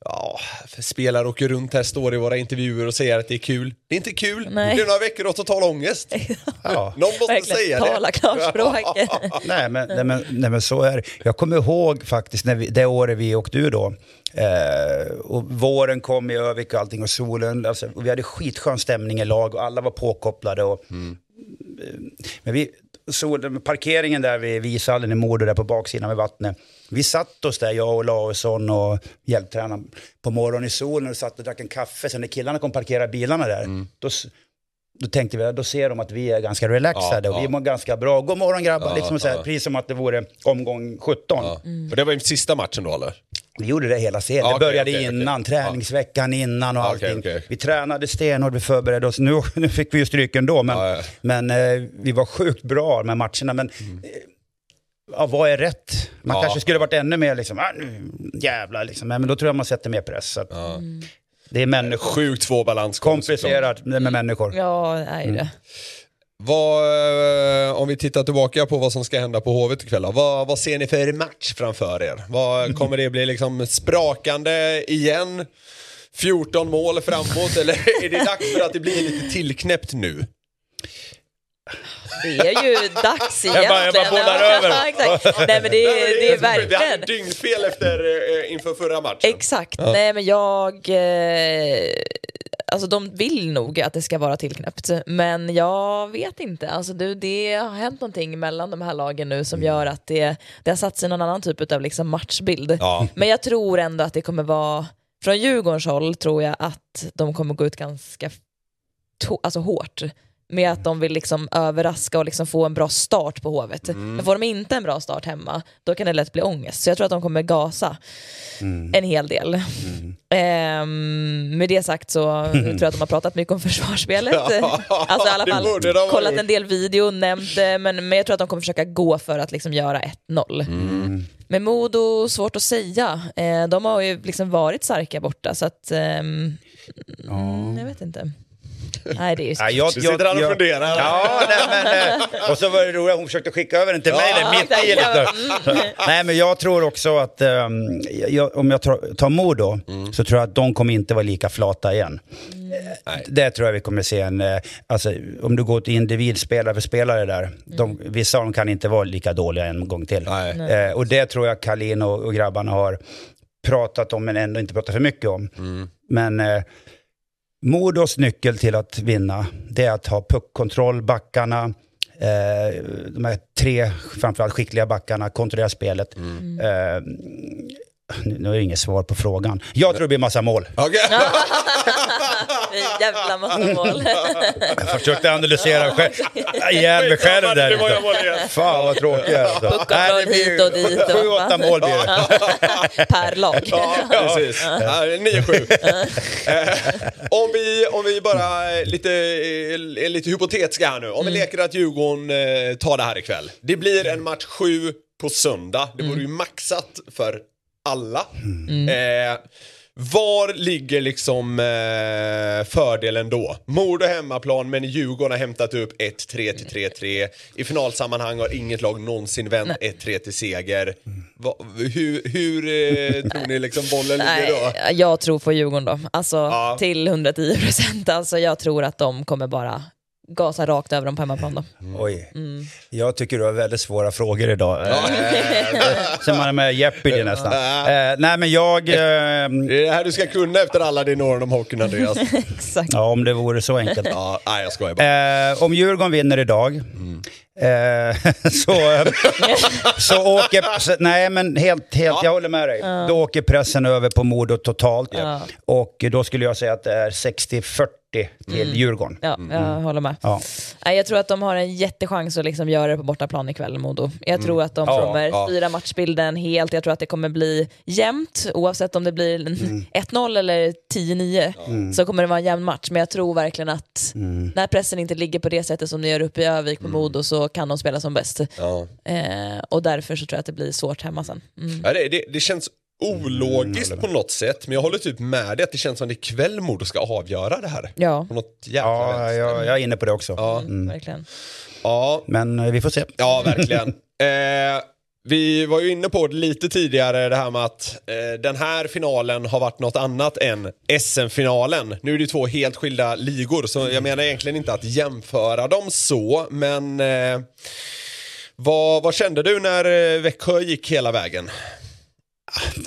ja, spelare åker runt här, står i våra intervjuer och säger att det är kul. Det är inte kul, Nej. det är några veckor åt total ångest. Ja. Någon måste Verkligen, säga det. tala klarspråk. Nej, men, nej, men, nej, men så är det. Jag kommer ihåg faktiskt när vi, det året vi åkte ur då. Eh, och våren kom i Övik och allting och solen. Alltså, och vi hade skitskön stämning i lag och alla var påkopplade. Och, eh, men vi, sol, parkeringen där vid Vishallen i Modo, där på baksidan med vattnet. Vi satt oss där, jag och Lausson och hjälptränaren, på morgonen i solen och satt och drack en kaffe. Sen när killarna kom parkera bilarna där, då, s- då tänkte vi, då ser de att vi är ganska relaxade Ja, och vi ja. mår ganska bra. God morgon grabbar, Ja, liksom så här, precis som att det vore omgång 17. Ja. Och det var ju sista matchen då eller? Vi gjorde det hela serien. Det började okej. innan, träningsveckan innan och Ja, allting. Vi tränade stenhårt, vi förberedde oss. Nu, nu fick vi ju stryk ändå, men, men eh, vi var sjukt bra med matcherna. Men eh, ja, vad är rätt? Man kanske skulle varit ännu mer liksom, ah, nu jävlar liksom. Men då tror jag man sätter mer press. Så att, Det är människor. Sjukt svår balansgång. Komplicerat med människor. Ja, nej det. Vad, eh, om vi tittar tillbaka på vad som ska hända på Hovet ikväll. Vad, vad ser ni för match framför er? Vad, kommer det bli liksom sprakande igen? 14 mål framåt eller är det dags för att det blir lite tillknäppt nu? Det är ju dags egentligen. bara- jag bara bollar Ja, över. exakt. Nej men det, är- det är Vi hade verkligen. dygnfel efter, eh, inför förra matchen. Exakt. Nej men jag... Eh, alltså de vill nog att det ska vara tillknäppt. Men jag vet inte. Alltså det, det har hänt någonting mellan de här lagen nu som gör att det, det har satt sig någon annan typ av liksom matchbild. Ja. Men jag tror ändå att det kommer vara... Från Djurgårdens håll tror jag att de kommer gå ut ganska alltså hårt med att de vill liksom överraska och liksom få en bra start på Hovet. Men får de inte en bra start hemma, då kan det lätt bli ångest. Så jag tror att de kommer gasa en hel del. Ehm, med det sagt så tror jag att de har pratat mycket om försvarsspelet. Ja, alltså i alla fall kollat gjort. en del video, nämnt det, men, men jag tror att de kommer försöka gå för att liksom göra 1-0. Men Modo, svårt att säga. Eh, de har ju liksom varit starka borta så att ehm, mm, jag vet inte. Nej, det är ju Ja, jag, Du sitter här och funderar. Ja, nej, men, eh, och så var det roligt, hon försökte skicka över den till mig där, mitt i. Liksom. Nej, men jag tror också att ehm, jag, om jag tar, mod då, så tror jag att de kommer inte vara lika flata igen. Eh, Det tror jag vi kommer se en, eh, alltså om du går till individspelare för spelare där, de, vissa av dem kan inte vara lika dåliga en gång till. Nej. Eh, och det tror jag Kalin och, och grabbarna har pratat om, men ändå inte pratat för mycket om. Men eh, Modos nyckel till att vinna, det är att ha puckkontroll, backarna, eh, de här tre framförallt skickliga backarna, kontrollera spelet. Eh, nu nu är det inget svar på frågan. Jag tror det blir massa mål. Okej. Jävla massa mål. Jag försökte analysera själv, ihjäl mig själv där. Det? Fan vad tråkigt alltså. Det blir hit och dit Sju, åtta mål blir det. per lag. Ja, precis. Ja, 9-7. Eh, om, vi, om vi bara är lite, är lite hypotetiska här nu. Om vi leker att Djurgården eh, tar det här ikväll. Det blir en match 7 på söndag. Det vore ju maxat för alla. Eh, var ligger liksom eh, fördelen då? Modo hemmaplan men Djurgården har hämtat upp 1-3 till 3-3. I finalsammanhang har inget lag någonsin vänt 1-3 till seger. Va, hur hur eh, tror ni liksom bollen ligger då? Nej, jag tror på Djurgården då. Alltså Ja. till 110 procent. Alltså, jag tror att de kommer bara gasa rakt över dem på hemmaplan då. Oj, jag tycker du har väldigt svåra frågor idag. Eh, Som man är med Jeopardy nästan. Eh, nej men jag, eh, Det är det här du ska kunna efter alla dina år om hockeyn Andreas. Exakt. ja om det vore så enkelt. Ja, nej jag skojar bara. Eh, om Djurgården vinner idag eh, så, så åker... Så, nej men helt, helt jag håller med dig. Då åker pressen över på Modo totalt. Och då skulle jag säga att det är 60-40 till Djurgården. Ja, jag håller med. Ja. Nej, jag tror att de har en jättechans att liksom göra det på bortaplan ikväll, Modo. Jag tror att de Ja, kommer ja. styra matchbilden helt. Jag tror att det kommer bli jämnt, oavsett om det blir en 1-0 eller 10-9 så kommer det vara en jämn match. Men jag tror verkligen att när pressen inte ligger på det sättet som det gör uppe i Övik på Modo så kan de spela som bäst. Ja. Eh, och därför så tror jag att det blir svårt hemma sen. Mm. Ja, det, det, det känns ologiskt på något sätt, men jag håller typ med dig att det känns som det är ikväll Modo ska avgöra det här. Ja, På något jävla Ja, jag, jag är inne på det också. Ja. verkligen. Ja, Men eh, vi får se. ja verkligen. eh, vi var ju inne på det lite tidigare, det här med att eh, den här finalen har varit något annat än SM-finalen. Nu är det ju två helt skilda ligor, så jag menar egentligen inte att jämföra dem så, men eh, vad, vad kände du när eh, Växjö gick hela vägen?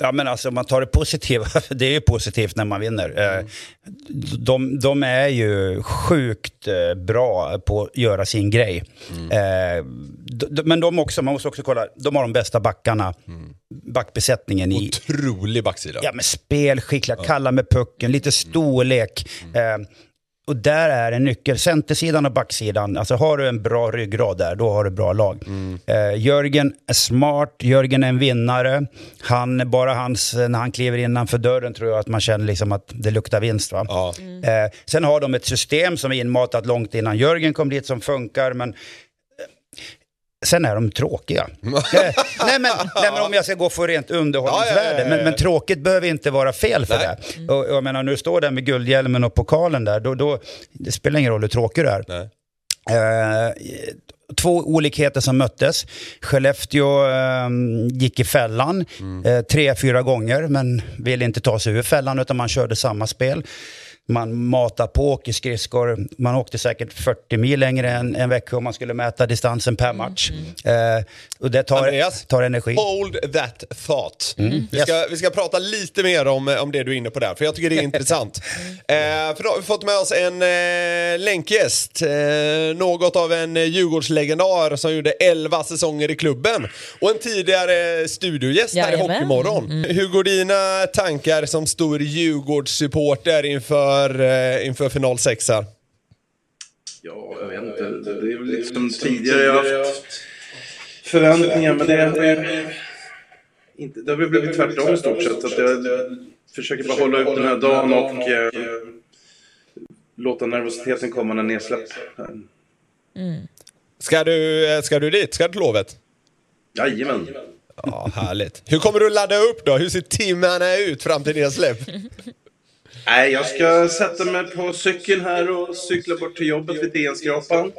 Ja men alltså om man tar det positiva, det är ju positivt när man vinner. Eh, De, de är ju sjukt eh, bra på att göra sin grej. Eh, d- d- Men de också, man måste också kolla, de har de bästa backarna, backbesättningen i, Otrolig backsida. ja men spelskickliga, kalla med pucken, lite storlek. Eh, och där är en nyckel. Centersidan och backsidan, alltså har du en bra ryggrad där, då har du bra lag. Eh, Jörgen är smart, Jörgen är en vinnare. Han, bara hans, när han kliver innanför dörren tror jag att man känner liksom att det luktar vinst. Va? Ja. Eh, sen har de ett system som är inmatat långt innan Jörgen kom dit som funkar, men Sen är de tråkiga. Eh, nej, men, nej men om jag ska gå för rent underhållningsvärde. Ja, ja, ja, ja. Men, men tråkigt behöver inte vara fel för Nej. det. Och, och jag menar, du står där med guldhjälmen och pokalen där, då, då, det spelar ingen roll hur tråkig du är. Nej. Eh, två olikheter som möttes. Skellefteå eh, gick i fällan eh, tre, fyra gånger men ville inte ta sig ur fällan utan man körde samma spel. Man matar på, åker skridskor. Man åkte säkert 40 mil längre än en vecka om man skulle mäta distansen per match. Eh, och det tar, Andreas, tar energi. Hold that thought. Vi, ska, vi ska prata lite mer om, om det du är inne på där, för jag tycker det är intressant. Eh, för då har vi fått med oss en eh, länkgäst, eh, något av en eh, Djurgårdslegendar som gjorde 11 säsonger i klubben och en tidigare studiogäst här i Jajamän. Hockeymorgon. Hur går dina tankar som stor Djurgårdssupporter inför, eh, inför final 6 här? Ja, jag vet inte. Det är väl liksom tidigare jag haft förväntningar, men det har inte... Det har väl blivit tvärtom i stort sett. Att jag försöker bara hålla ut den här dagen och eh, låta nervositeten komma när nedsläpp. Ska du, eh, ska du dit? Ska du till lovet? Jajamän. Ja, härligt. Hur kommer du ladda upp då? Hur ser timmarna ut fram till det släpp? Nej, jag ska sätta mig på cykeln här och cykla bort till jobbet vid DN-skrapan.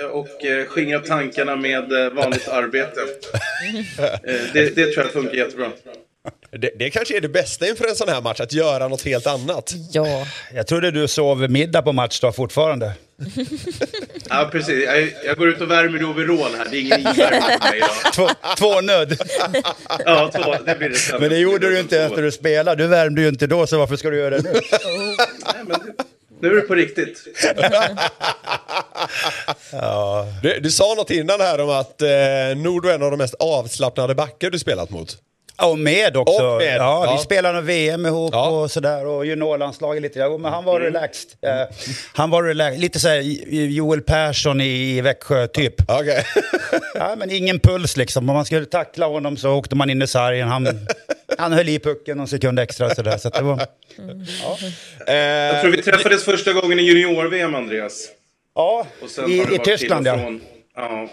eh, Och eh, skingra tankarna med eh, vanligt arbete. Det, det tror jag funkar jättebra. Det, det kanske är det bästa inför en sån här match, att göra något helt annat. Ja, Jag trodde du sov middag på matchdag fortfarande. Ja, precis. Jag, jag går ut och värmer i overall här. Det är ingen mig idag. Två, två nöd. Ja, två, det blir det. Men det gjorde du inte ens när du spelade. Du värmde ju inte då, så varför ska du göra det nu? Nej, men det- Nu är det på riktigt. Du, du sa något innan här om att eh, Nord är en av de mest avslappnade backar du spelat mot. Och med också. Och med, ja, ja. Vi spelade VM ihop Ja. och sådär. Och juniorlandslaget lite. Ja, men han var relaxed. Eh, han var relaxed. Lite så här Joel Persson i Växjö typ. Okej. Ja, men ingen puls liksom. Om man skulle tackla honom så åkte man in i sargen. Han, han höll i pucken någon sekund extra. Så där. Så att det var, Eh, Jag tror vi träffades första gången i junior-VM, Andreas. ja, Och sen har i, i Tyskland ja. ja.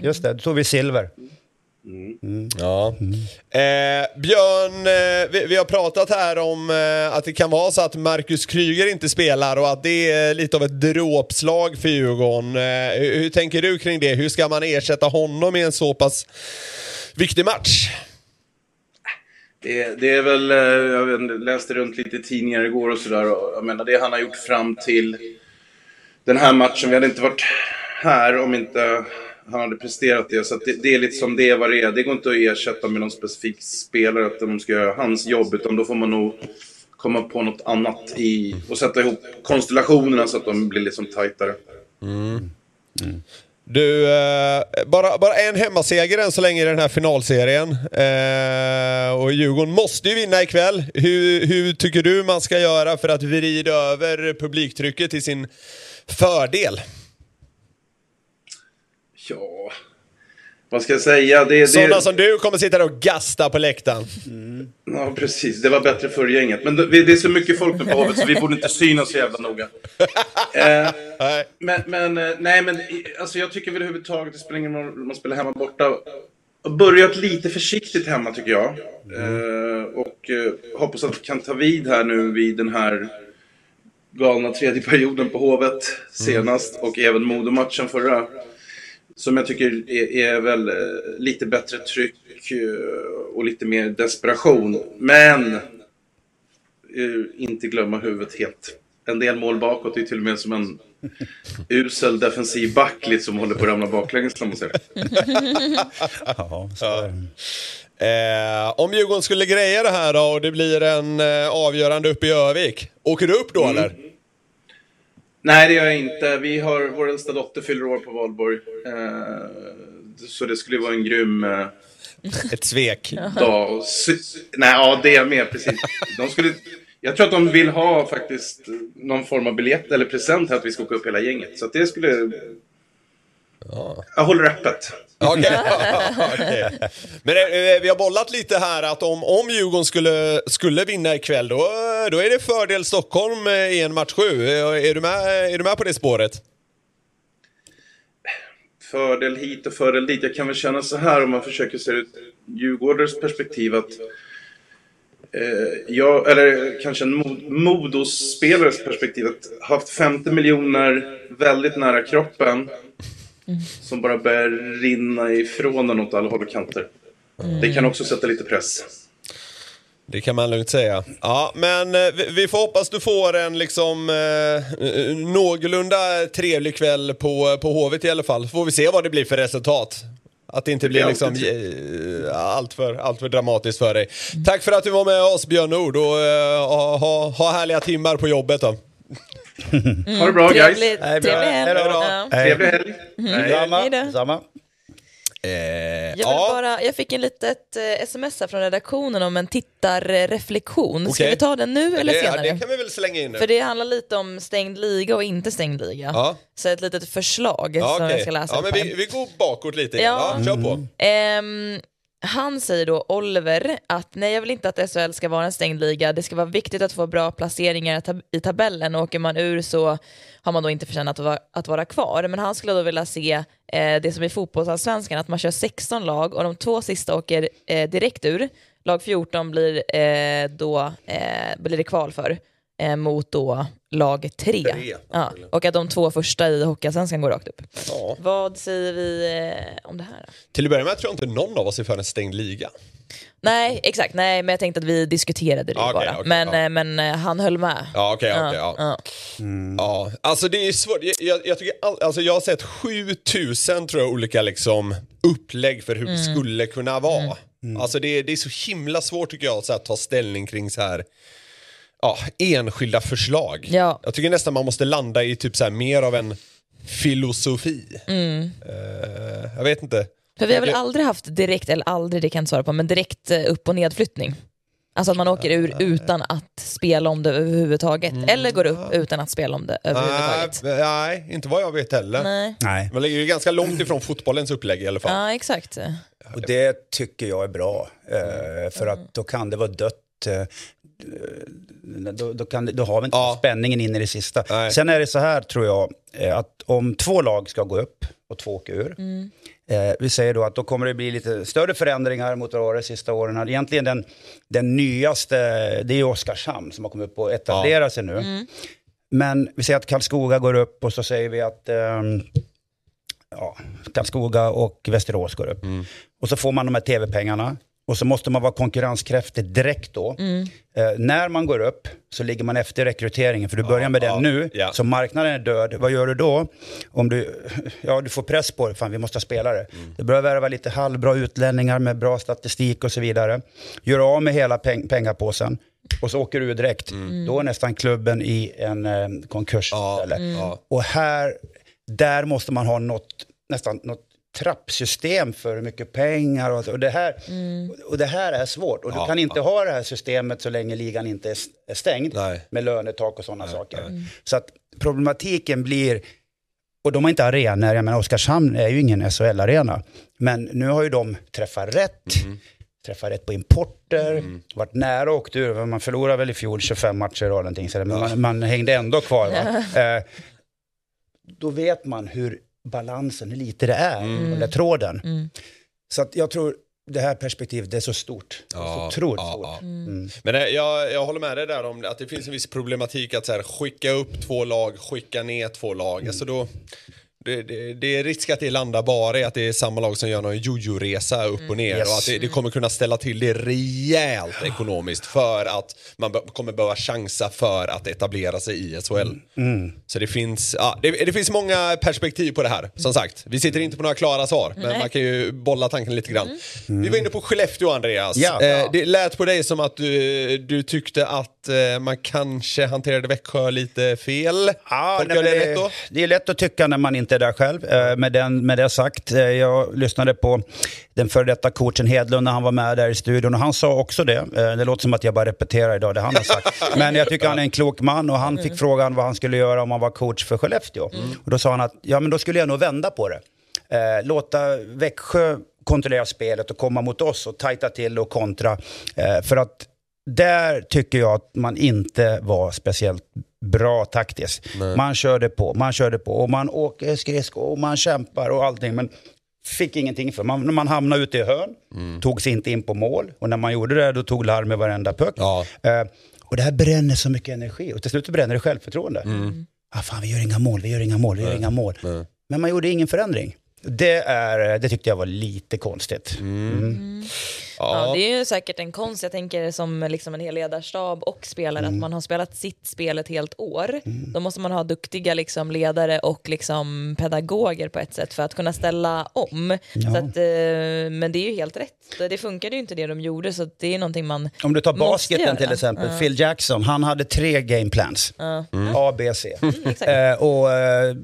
Just det, då tog vi silver. Mm. Ja. Eh, Björn, eh, vi, vi har pratat här om eh, att det kan vara så att Marcus Kryger inte spelar och att det är lite av ett dråpslag för Djurgården. Eh, hur, hur tänker du kring det? Hur ska man ersätta honom i en så pass viktig match? Det, det är väl, eh, jag läste runt lite i tidningar igår och sådär. Jag menar det han har gjort fram till den här matchen. Vi hade inte varit här om inte han hade presterat det. Så att det, det är lite som det är vad det är. Det går inte att ersätta med någon specifik spelare att de ska göra hans jobb. Utan då får man nog komma på något annat i och sätta ihop konstellationerna så att de blir liksom tajtare. Mm. Du, eh, bara, bara en hemmaseger än så länge i den här finalserien. Eh, och Djurgården måste ju vinna ikväll. Hur, hur tycker du man ska göra för att vrida över publiktrycket till sin fördel? Ja, vad ska jag säga? Det, det, Sådana som du kommer sitta där och gasta på läktaren. Ja, precis. Det var bättre förr gänget. Men det, det är så mycket folk nu på Hovet så vi borde inte synas så jävla noga. Eh, Nej. men, men, eh, nej, men alltså, jag tycker väl överhuvudtaget, det spelar ingen roll om man spelar hemma borta. Börjat lite försiktigt hemma tycker jag. Eh, och eh, hoppas att vi kan ta vid här nu vid den här galna tredje perioden på Hovet senast. Och även Modomatchen förra. Som jag tycker är, är väl eh, lite bättre tryck eh, och lite mer desperation. Men eh, inte glömma huvudet helt. En del mål bakåt är till och med som en usel defensiv back liksom, som håller på att ramla baklänges. man. Ja. Eh, om Djurgården skulle greja det här då och det blir en eh, avgörande uppe i Övik. Åker du upp då eller? Nej, det gör jag inte. Vi har, vår äldsta dotter fyller år på valborg. Eh, så det skulle vara en grym eh, Ett svek. dag. Nej, ja, det är med precis. De skulle, jag tror att de vill ha faktiskt någon form av biljett eller present här att vi ska åka upp hela gänget. Så det skulle... Jag håller öppet. Okej. Okej. Men eh, vi har bollat lite här att om, om Djurgården skulle, skulle vinna ikväll då, då är det fördel Stockholm eh, i en match sju. Eh, Är du med, är du med på det spåret? fördel hit och fördel dit. Jag kan väl känna så här om man försöker se ur Djurgårdens perspektiv att eh, jag, eller kanske en Mo- Modos-spelares perspektiv att haft 50 miljoner väldigt nära kroppen som bara börjar rinna ifrån den åt alla håll och kanter. Det kan också sätta lite press. Det kan man lugnt säga. Ja, men eh, vi, får hoppas du får en liksom eh, någorlunda trevlig kväll på, på Hovet i alla fall. Så får vi se vad det blir för resultat. Att det inte blir liksom eh, allt, för, allt för dramatiskt för dig. Tack för att du var med oss Björn Nord och eh, ha, ha, ha härliga timmar på jobbet då. Ha det bra guys! trevlig, Hej, bra. trevlig helg. Ja. Trevlig helg! Samma. Då. Samma. Eh, Jag, vill ja. bara, jag fick en litet eh, sms här från redaktionen om en tittarreflektion. Ska Okej. vi ta den nu eller det, senare? det kan vi väl slänga in nu. För det handlar lite om stängd liga och inte stängd liga. Ja. Så ett litet förslag Ja, som okej. jag ska läsa ja, men vi, vi går bakåt lite. Ja. Ja. kör på. Ehm, han säger då, Oliver, att nej jag vill inte att SHL ska vara en stängd liga. Det ska vara viktigt att få bra placeringar i tabellen och. Åker man ur så har man då inte förtjänat att vara, att vara kvar. Men han skulle då vilja se eh, det som i fotbollsallsvenskan, att man kör 16 lag och de två sista åker eh, direkt ur. Lag 14 blir, eh, då, eh, blir det kval för. eh, mot då lag tre. Tre, ja, och att de två första i Hockeyallsvenskan går rakt upp. Ja. Vad säger vi eh, om det här? Då? Till att börja med tror jag inte någon av oss är för en stängd liga. Nej, exakt. Nej, men jag tänkte att vi diskuterade det Okej, bara. okej, men, ja. eh, men eh, han höll med. Ja, okej, okej. ja. ja. Ja, alltså det är svårt. Jag, jag, jag, tycker all, alltså jag har sett 7000 tror jag olika liksom upplägg för hur Mm. det skulle kunna vara. Alltså det, det är så himla svårt tycker jag att här, ta ställning kring så här ja, enskilda förslag. Ja. Jag tycker nästan man måste landa i typ så här mer av en filosofi. Mm. Eh, jag vet inte. För vi har väl aldrig haft direkt, eller aldrig, det kan jag inte svara på, men direkt eh, upp och nedflyttning. Alltså att man åker ur utan att spela om det överhuvudtaget. Eller går upp utan att spela om det överhuvudtaget. Nej, nej, inte vad jag vet heller. Nej. Nej, Man ligger ju ganska långt ifrån fotbollens upplägg i alla fall. Ja, exakt. och det tycker jag är bra. Eh, för att då kan det vara dött. Eh, då, då, kan, då har vi inte Ja. spänningen in i det sista. Nej. Sen är det så här tror jag, eh, att om två lag ska gå upp och två åker ur. Eh, vi säger då att då kommer det bli lite större förändringar mot vad det var de sista åren. Egentligen den, den nyaste, det är Oskarshamn som har kommit upp och etablerat sig nu. Men vi säger att Karlskoga går upp och så säger vi att ehm, ja, Karlskoga och Västerås går upp. Och så får man de här tv-pengarna. Och så måste man vara konkurrenskraftig direkt då. Eh, när man går upp så ligger man efter rekryteringen, för du börjar med den ja, nu. ja. Så marknaden är död. Vad gör du då? Om du, ja, du får press på dig, fan vi måste ha spelare. Det börjar värva lite halvbra utlänningar med bra statistik och så vidare. Gör av med hela peng pengapåsen och så åker du direkt. Då är nästan klubben i en eh, konkurs. Ja, ja. Och här, där måste man ha något, nästan något trappsystem för hur mycket pengar och, och, det, här, och det här är svårt. Och Ja, du kan inte ha det här systemet så länge ligan inte är, stängd Nej. med lönetak och sådana saker. Så att problematiken blir, och de har inte arenor, jag menar Oskarshamn är ju ingen SHL-arena, men nu har ju de träffat rätt, träffat rätt på importer, varit nära och åkt ur, man förlorade väl i fjol 25 matcher och någonting, så man, man hängde ändå kvar. Va? Eh, då vet man hur balansen, hur lite det är, mm. den där tråden. Så att jag tror det här perspektivet det är så stort. är så otroligt ja, stort. ja. Mm. Men det, jag, jag håller med dig där om att det finns en viss problematik att så här, skicka upp två lag, skicka ner två lag. Alltså då, det, det, det är risk att det landar bara i att det är samma lag som gör någon jojo-resa upp och ner Yes. och att det, det kommer kunna ställa till det rejält ekonomiskt för att man kommer behöva chansa för att etablera sig i SHL. Så det finns, ja, det, det finns många perspektiv på det här. Som sagt, vi sitter inte på några klara svar, men man kan ju bolla tanken lite grann. Vi var inne på Skellefteå, Andreas. Ja. Eh, det lät på dig som att du, du tyckte att eh, man kanske hanterade Växjö lite fel. Ja, Tolkar nej, det men rätt då? det är lätt att tycka när man inte är där själv. Eh, Med, den, med det sagt, eh, jag lyssnade på den före detta coachen Hedlund när han var med där i studion och han sa också det. Eh, Det låter som att jag bara repeterar idag det han har sagt. Men jag tycker han är en klok man och han fick frågan vad han skulle göra om han var coach för Skellefteå. Och då sa han att ja, men då skulle jag nog vända på det. Låta Växjö kontrollera spelet och komma mot oss och tajta till och kontra. För att där tycker jag att man inte var speciellt bra taktiskt. Man körde på, man körde på och man åker skridskor och man kämpar och allting. Men fick ingenting för. Man, man hamnade ute i hörn, tog sig inte in på mål och när man gjorde det då tog larm med varenda puck. Ja. Eh, och det här bränner så mycket energi och till slut bränner det självförtroende. Ah, fan, vi gör inga mål, vi gör inga mål, vi gör inga mål. Men man gjorde ingen förändring. Det, är, det tyckte jag var lite konstigt. Ja, det är ju säkert en konst, jag tänker som liksom en hel ledarstab och spelare, att man har spelat sitt spel ett helt år. Då måste man ha duktiga liksom, ledare och liksom, pedagoger på ett sätt för att kunna ställa om. Så att, eh, men det är ju helt rätt. Det- funkade ju inte det de gjorde så det är någonting man Om du tar basketen till exempel, Ja. Phil Jackson, han hade tre game plans. A, B, C. exakt. Eh, och eh,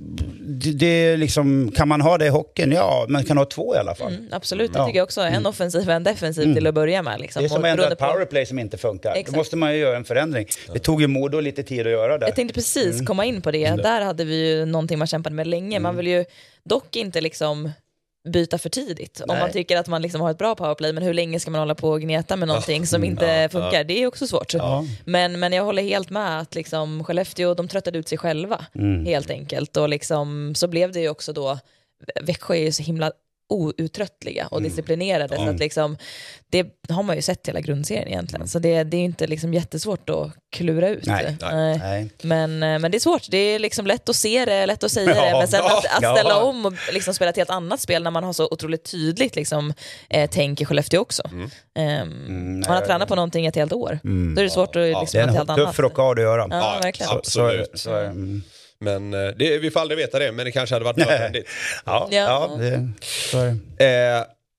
det, det liksom, kan man ha det i hockeyn? Ja, man kan ha två i alla fall. Mm, absolut, det Ja. tycker jag också. En offensiv och en defensiv till att börja med. Liksom. Det är som ändå beroende ett på- powerplay som inte funkar. Exakt. Då måste man ju göra en förändring. Det tog ju Modo lite tid att göra det. Jag tänkte precis Mm. komma in på det. Där hade vi ju någonting man kämpade med länge. Man vill ju dock inte liksom byta för tidigt. Om Nej. man tycker att man liksom har ett bra powerplay, men hur länge ska man hålla på och gneta med någonting som inte funkar? Det är också svårt. Ja. Men, men jag håller helt med att liksom Skellefteå, de tröttade ut sig själva Mm. helt enkelt. Och liksom, så blev det ju också då, Växjö är ju så himla outtröttliga och disciplinerade. Så att liksom, det har man ju sett hela grundserien egentligen. Så det, det är inte liksom jättesvårt att klura ut. Nej, Nej. nej. Men, eh, men det är svårt, det är liksom lätt att se det, lätt att säga det, Ja, men sen att, att ja. ställa om och liksom spela ett helt annat spel när man har så otroligt tydligt liksom, eh, tänk i Skellefteå också. Ehm, man har tränat på någonting ett helt år, då är det svårt att liksom, Det är en helt tuff rockad att göra. Ja, Ja, verkligen. ja. Absolut. Så, så, mm. Men eh, det, vi får aldrig veta det, men det kanske hade varit nödvändigt. ja, Ja. ja. det,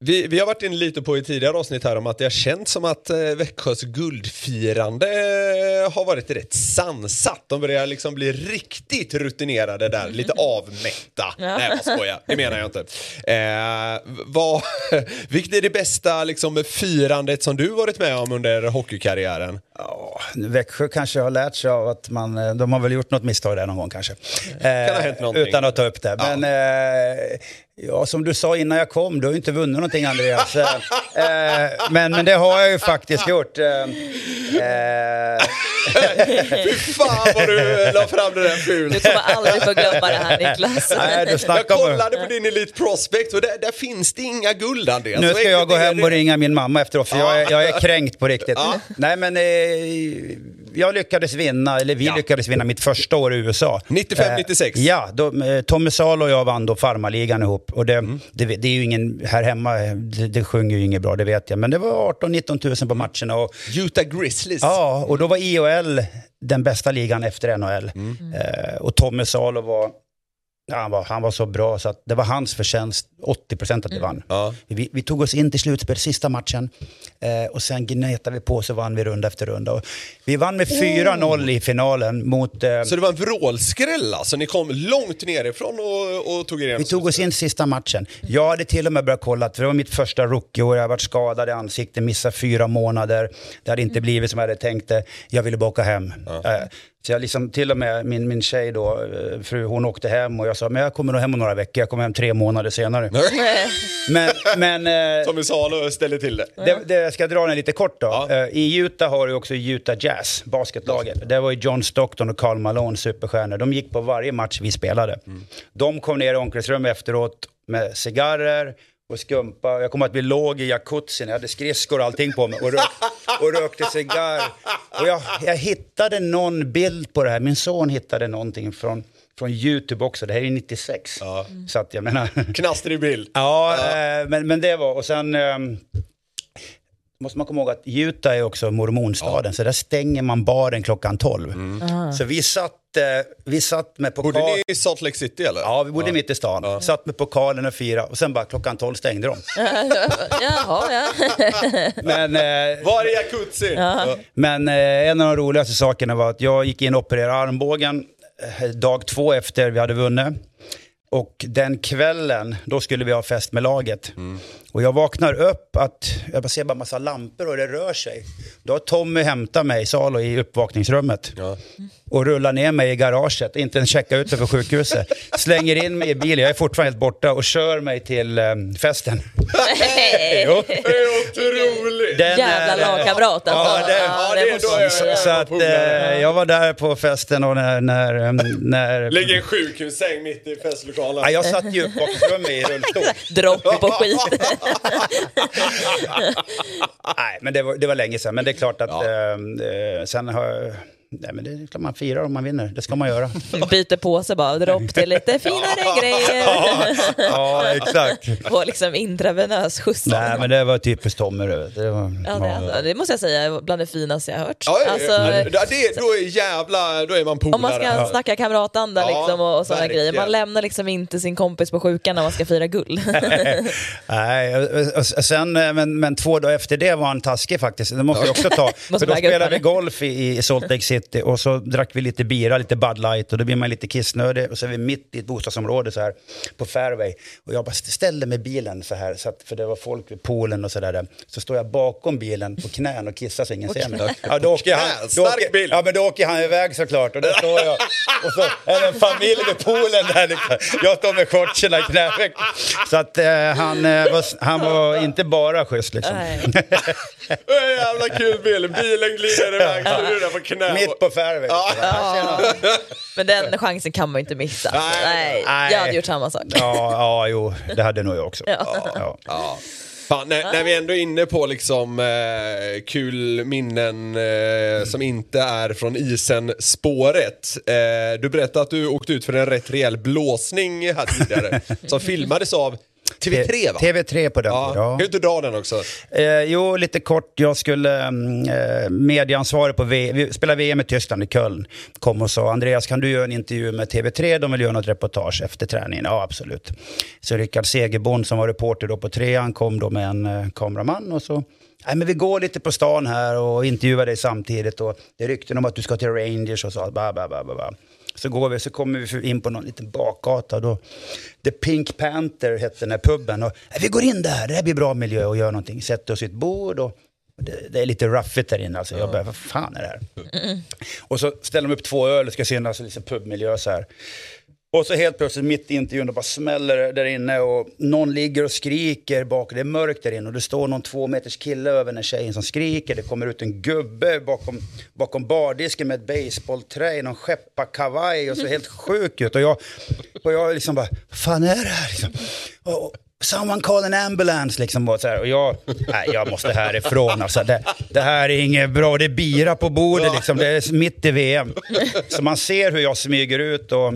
Eh, vi, vi har varit inne lite på i tidigare avsnitt här om att det har känts som att eh, Växjös guldfirande eh, har varit rätt sansat. De börjar liksom bli riktigt rutinerade där, lite avmätta. Nej, jag skojar. Det menar jag inte. Eh, vad, vilket är det bästa liksom, firandet som du varit med om under hockeykarriären? Ja, Växjö kanske har lärt sig av att man, eh, de har väl gjort något misstag där någon gång kanske. ha hänt någonting. utan att ta upp det. Men eh, ja, som du sa innan jag kom, du har ju inte vunnit någonting Andreas. Eh, eh, men, men det har jag ju faktiskt gjort. Eh, eh, Fy fan vad du la fram det där Du fult. kommer aldrig få glömma det här Niklas. nej, du Jag kollade på din Elite Prospect och där, där finns det inga guld Andreas. Nu ska jag gå hem och ringa min mamma efteråt för jag är, jag är kränkt på riktigt. Ja. Nej men eh, jag lyckades vinna, eller vi Ja. lyckades vinna mitt första år i USA. 95-96. Eh, ja, då, eh, Tommy Salo och jag vann då farmarligan ihop. Och det, Mm. det, det är ju ingen, här hemma, eh, det, det sjunger ju inget bra, det vet jag. Men det var 18-19 tusen på matcherna. Och, Utah Grizzlies. ja, och då var IHL den bästa ligan efter NHL. Mm. Eh, och Tommy Salo var, ja, han var, han var så bra så att det var hans förtjänst, 80% att vi vann. Ja. Vi, vi tog oss in till slutspel sista matchen eh, och sen gnetade vi på så vann vi runda efter runda. Och vi vann med 4-0 i finalen mot... Eh, Så det var en vrålskräll alltså? Ni kom långt nerifrån och, och tog er igenom? vi tog oss in sista matchen. Jag hade till och med börjat kolla, för det var mitt första rookieår, jag hade varit skadad i ansiktet, missat fyra månader. Det hade inte blivit som jag hade tänkt det. Jag ville bara åka hem. Eh, så jag liksom, till och med min, min tjej då, eh, fru, hon åkte hem och jag sa, men jag kommer nog hem om några veckor, jag kommer hem tre månader senare. Men, men eh, Tommy Salo ställde till det. Det, det jag ska dra den lite kort då. Ja. Eh, I Utah har du också Utah Jazz, basketlaget. Det var ju John Stockton och Karl Malone, superstjärnor. De gick på varje match vi spelade. De kom ner i omklädningsrummet efteråt med cigarrer och skumpa. Jag kommer att vi låg i jacuzzin, jag hade skridskor och allting på mig och, rök, och rökte cigarr. Och jag, jag hittade någon bild på det här. Min son hittade någonting från, från YouTube också. Det här är 96. Så att jag menar... Knastrig bild. Ja, eh, men, men det var, och sen ehm, måste man komma ihåg att Utah är också mormonstaden, så där stänger man baren klockan 12. Så vi satt, eh, vi satt med Bodde pokal... ni i Salt Lake City eller? Ja, vi bodde mitt i stan. Satt med pokalen och fyra och sen bara klockan 12 stängde de. Jaha, ja. Men, eh, Var är jacuzzin? Ja. men eh, en av de roligaste sakerna var att jag gick in och opererade armbågen eh, dag två efter vi hade vunnit. Och den kvällen, då skulle vi ha fest med laget. Och jag vaknar upp att jag ser bara massa lampor och det rör sig. Då har Tommy hämtat mig, Salo, i uppvakningsrummet. Ja. Och rullar ner mig i garaget, inte ens checka ut mig för sjukhuset. Slänger in mig i bilen, jag är fortfarande helt borta, och kör mig till eh, festen. jo. Det är otroligt! Den Jävla är- lagkamrat alltså. Ja, det- ja, det är måste då man jag- säga. Så att eh, jag var där på festen och när... när, eh, när Ligger en sjukhussäng mitt i festlokalen. ja, jag satt ju upp bakom i rullstol. Dropp på skit. Nej, men det var, det var länge sedan. Men det är klart att Ja. eh, eh, sen har... Nej, men det är klart man firar om man vinner. Det ska man göra. Byter på sig bara, dropp till lite finare grejer. ja, exakt. Få liksom intravenös skjuts. Nej, men det var typiskt Tommy. Det, det, var, Ja, det, alltså, det måste jag säga bland det finaste jag hört. Ja, ja, Alltså, ja. Det, då är jävla, då är man polare. om man ska snacka kamratanda Ja, liksom, och, och sådana verkligen. grejer. Man lämnar liksom inte sin kompis på sjukan när man ska fira guld. Nej, och- och- och sen, eh, men, men två dagar efter det var han taskig faktiskt. Det måste jag också ta. Måste För då upp spelade vi golf i, i Salt Lake City och så drack vi lite bira, lite Bud Light och då blir man lite kissnödig och så är vi mitt i ett bostadsområde så här på fairway. Och jag bara ställde mig bilen så här, så att, för det var folk vid poolen och så där. Så står jag bakom bilen på knän och kissar så ingen ser mig. Ja, då åker han, då åker, ja, men då åker han iväg såklart och där står jag. Och så är en familj vid poolen där. Liksom. Jag står med shortserna i knäveck. Så att eh, han, eh, var, han var inte bara schysst liksom. Jävla kul bild. Bilen glider iväg, så på knä. Mitt på fairway. Ja. Men den chansen kan man ju inte missa. Nej, Nej, nej. jag hade gjort samma sak. Ja, ja, jo, det hade nog jag också. Ja. Ja. Ja. Fan, när, när vi ändå är inne på liksom eh, kul minnen eh, som inte är från isen-spåret. Eh, du berättade att du åkte ut för en rätt rejäl blåsning här tidigare. som filmades av TV3 va? TV3 på den Ja, kan du inte dra den också? Eh, jo, lite kort. Jag skulle, mm, eh, medieansvarig på v vi spelade VM i Tyskland i Köln. Kom och sa, Andreas kan du göra en intervju med TV3? De vill göra något reportage efter träningen. Ja, absolut. Så Rickard Segerbond som var reporter då på trean kom då med en eh, kameraman och så Nej, men vi går lite på stan här och intervjuar dig samtidigt och det är rykten om att du ska till Rangers och så. Ba, ba, ba, ba, ba. Så går vi, så kommer vi in på någon liten bakgata. Då, The Pink Panther hette den här puben. Och, "Nej, vi går in där, det här blir bra miljö och gör någonting. Sätter oss vid ett bord och det, det är lite ruffigt där inne. Alltså. Jag bara, vad fan är det här? Och så ställer de upp två öl och ska synas lite pubmiljö så här. Och så helt plötsligt mitt i intervjun, det bara smäller där inne och någon ligger och skriker bak. Det är mörkt där inne och det står någon två meters kille över den tjejen som skriker. Det kommer ut en gubbe bakom, bakom bardisken med ett baseballträ i någon skepparkavaj och ser helt sjuk ut. Och jag, och jag liksom bara, vad fan är det här? Liksom. Och, och, Someone call an ambulance liksom. Och, så här. och jag, nej, jag måste härifrån. Alltså. Det, det här är inget bra. Det är bira på bordet liksom. Det är mitt i VM. Så man ser hur jag smyger ut och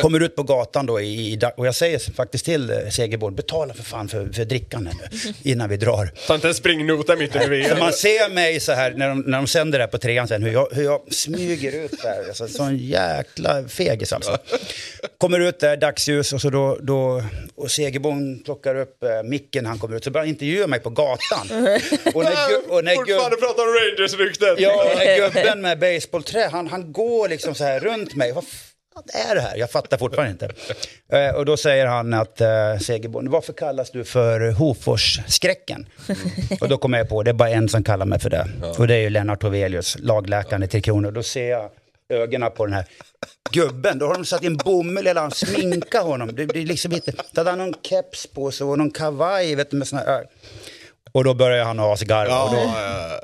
kommer ut på gatan då i, i, och jag säger faktiskt till eh, Segerborn, betala för fan för, för drickan nu innan vi drar. Ta inte en springnota mitt Så VM. man ser mig så här när de, när de sänder det här på trean sen, hur jag, hur jag smyger ut där. Alltså, sån jäkla fegis alltså. Kommer ut där, dagsljus och så då, då och Segerborn plockar upp eh, micken, han kommer ut, så börjar han intervjua mig på gatan. Och när, och när Fortfarande pratar om Rangers-ryktet. Ja, gubben med baseballträ, han, han går liksom så här runt mig. Vad är det här? Jag fattar fortfarande inte. Eh, och då säger han att uh, Segerborn, varför kallas du för Hofors-skräcken? och då kommer jag på, det är bara en som kallar mig för det. Och det är ju Lennart Tovelius, lagläkaren i Tre Kronor. Då ser jag ögonen på den här gubben. Då har de satt in bomull eller han sminkar honom. Det, det är liksom inte, då hade han någon keps på sig och någon kavaj vet du, med såna här. Och då börjar han asgarva. och då, Ja, Ja,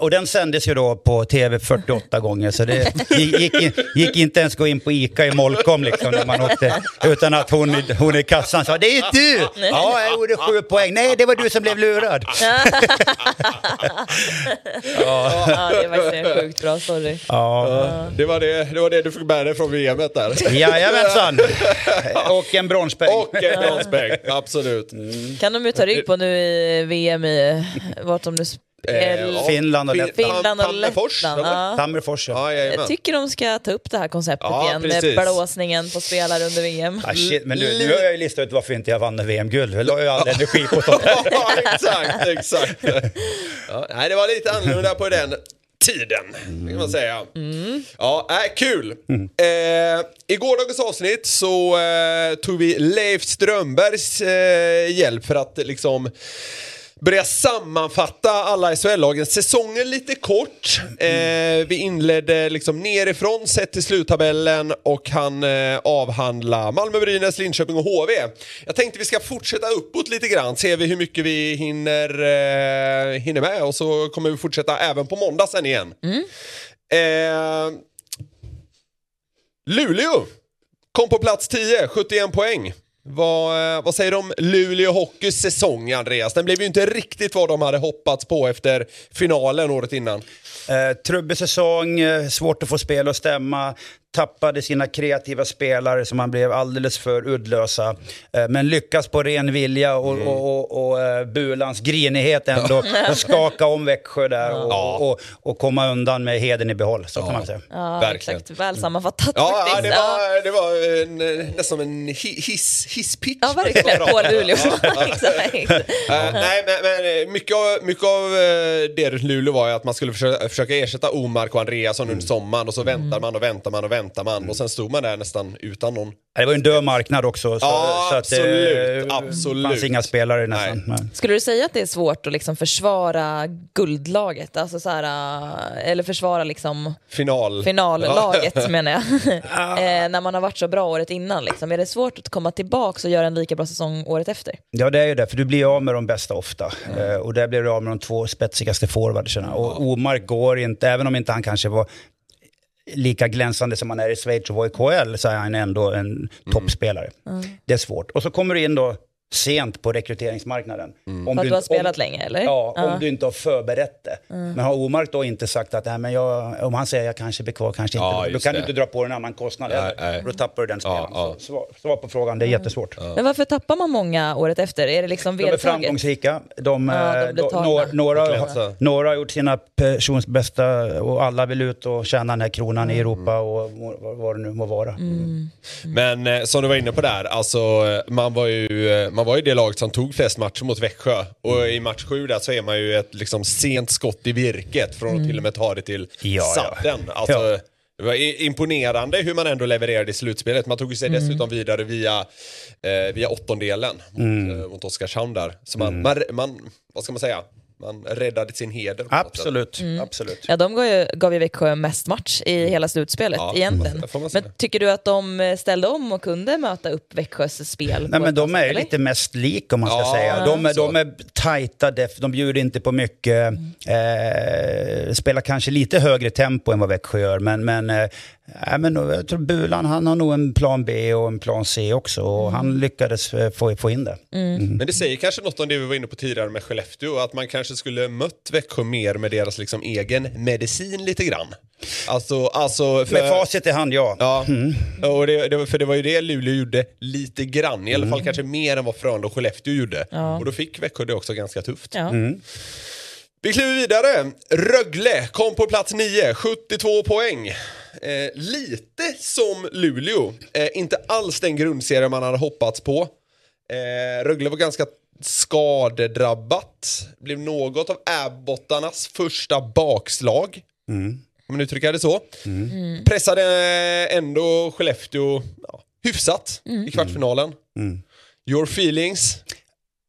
och den sändes ju då på tv 48 gånger så det gick, in, gick inte ens gå in på ICA i Molkom liksom när man åkte. Utan att hon, i- hon i kassan sa, det är du! Ja, jag gjorde sju poäng. Nej, det var du som blev lurad. Ja, det är faktiskt en sjukt bra story. Ja, det, var det, det var det du fick med dig från VMet där. jajamensan. Och en bronspeng. Och en bronsbäng, absolut. Kan de ju ta rygg på nu i VM i vart de nu Eh. Finland och Lettland. Finland och Lettland. Ja. Tammerfors. Ja. Ja. Jag tycker de ska ta upp det här konceptet Ja, igen precis. med blåsningen på spelare under VM. Ah, shit, men nu, nu har jag ju listat ut varför inte jag vann VM-guld. Jag la ju all energi på sånt. ja, exakt, exakt. Ja, nej, det var lite annorlunda på den tiden, kan man säga. Ja, äh, kul. Eh, I gårdagens avsnitt så eh, tog vi Leif Strömbergs eh, hjälp för att liksom börja sammanfatta alla SHL-lagens säsonger lite kort. Eh, vi inledde liksom nerifrån sett till sluttabellen och han eh, avhandla Malmö, Brynäs, Linköping och HV. Jag tänkte vi ska fortsätta uppåt lite grann, vi hur mycket vi hinner, eh, hinner med och så kommer vi fortsätta även på måndag sen igen. Eh, Luleå kom på plats 10, 71 poäng. Vad, eh, vad säger du om Luleå Hockeys säsong, Andreas? Den blev ju inte riktigt vad de hade hoppats på efter finalen året innan. Eh, trubbig säsong, eh, svårt att få spel att stämma, tappade sina kreativa spelare som man blev alldeles för uddlösa. Eh, men lyckas på ren vilja och, Mm. och, och, och eh, Bulans grinighet ändå och skaka om Växjö där och, Ja. och, och, och komma undan med heden i behåll, så kan man säga. Ja, Verkligen. exakt. Väl sammanfattat Ja, ja faktiskt. det Ja. var, det var en, eh, nästan en hi- hiss, hisspitch. Ja, verkligen. På Luleå. Exakt. Eh, nej, men, men mycket av, mycket av det Luleå var ju att man skulle försöka, försöka ersätta Omark och Andreasson under sommaren och så väntar man och väntar man och väntar väntar man och sen stod man där nästan utan någon. Det var ju en död marknad också. Så, Ja, så att absolut, det absolut. fanns inga spelare nästan. Nej. Skulle du säga att det är svårt att liksom försvara guldlaget? Alltså så här, äh, eller försvara liksom Final. finallaget menar jag. eh, när man har varit så bra året innan. Liksom. Är det svårt att komma tillbaka och göra en lika bra säsong året efter? Ja, det är ju det, för du blir av med de bästa ofta. Eh, och där blir du av med de två spetsigaste forwardsarna. Och Omark går inte, även om inte han kanske var lika glänsande som han är i Schweiz och var i KL, så är han ändå en toppspelare. Det är svårt. Och så kommer du in då sent på rekryteringsmarknaden. Om För att du har inte- spelat om, länge eller? Ja, Ja. om du inte har förberett det. Men har Omark då inte sagt att Nej, men jag, om han säger jag kanske blir kvar, kanske inte. Ja, då just kan det. du inte dra på en annan kostnad Nej, nej. Då tappar du den spelaren. ja. Så svar, svar på frågan, det är jättesvårt. Men varför tappar man många året efter? Är det liksom De är framgångsrika. De, Ja, de eh, då- några, några, har, några har gjort sina personsbästa och alla vill ut och tjäna den här kronan i Europa och vad, det nu må vara. Men eh, som du var inne på där, alltså eh, man var ju, eh, man var ju det laget som tog flest matcher mot Växjö. Och i match sju där så är man ju ett liksom sent skott i virket från att till och med ta det till Ja, ja. sadden. Alltså, Ja. Det var imponerande hur man ändå levererade i slutspelet. Man tog sig dessutom vidare via, eh, via åttondelen mot, eh, mot Oskarshamn där. Så man, man, man, vad ska man säga, man räddade sin heder. på något sätt. Absolut, absolut. Ja, de gav ju, gav ju Växjö mest match i hela slutspelet Ja, egentligen. Men tycker du att de eh, ställde om och kunde möta upp Växjös spel? Nej, men de är ju lite mest lik om man ska Ja, säga. De är, de är tajta, de bjuder inte på mycket. Eh, spelar kanske lite högre tempo än vad Växjö gör. Men, men, eh, nej, men jag tror Bulan han har nog en plan B och en plan C också. Och han lyckades eh, få, få in det. Men det säger kanske något om det vi var inne på tidigare med Skellefteå, att man kanske skulle mött Växjö mer med deras liksom egen medicin lite grann. Alltså, alltså för, Med facit i hand, ja. Ja, och det, det, var- för det var ju det Luleå gjorde lite grann, i alla fall kanske mer än vad Frölunda och Skellefteå gjorde. Ja. Och då fick Växjö det också ganska tufft. Ja. Vi kliver vidare. Rögle kom på plats 9, 72 poäng. Eh, lite som Luleå, eh, inte alls den grundserie man hade hoppats på. Eh, Rögle var ganska skadedrabbat. Blev något av Abbottarnas första bakslag. Om man uttrycker det så. Pressade ändå Skellefteå ja, hyfsat i kvartsfinalen. Your feelings?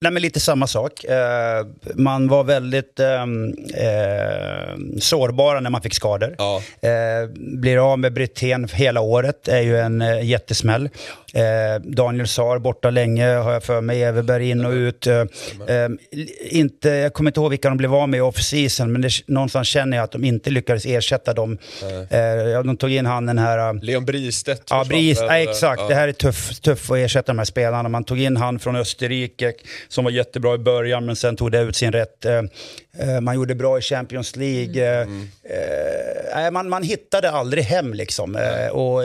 Nej, men lite samma sak. Eh, man var väldigt ehm, eh, sårbara när man fick skador. Ja. Eh, blir av med Brithén hela året är ju en eh, jättesmäll. Eh, Daniel Saar borta länge har jag för mig, Everberg in och ut. Eh, eh, inte, jag kommer inte ihåg vilka de blev av med i off-season, men det, någonstans känner jag att de inte lyckades ersätta dem. De tog in han den här... Leon Bristedt Ja, försvann Bris, väl, ja, exakt. ja. Det här är tufft tuff att ersätta de här spelarna. Man tog in han från Österrike som var jättebra i början men sen tog det ut sin rätt. Eh, eh, Man gjorde bra i Champions League. Mm. eh, nej, man, man hittade aldrig hem liksom. Eh, Och,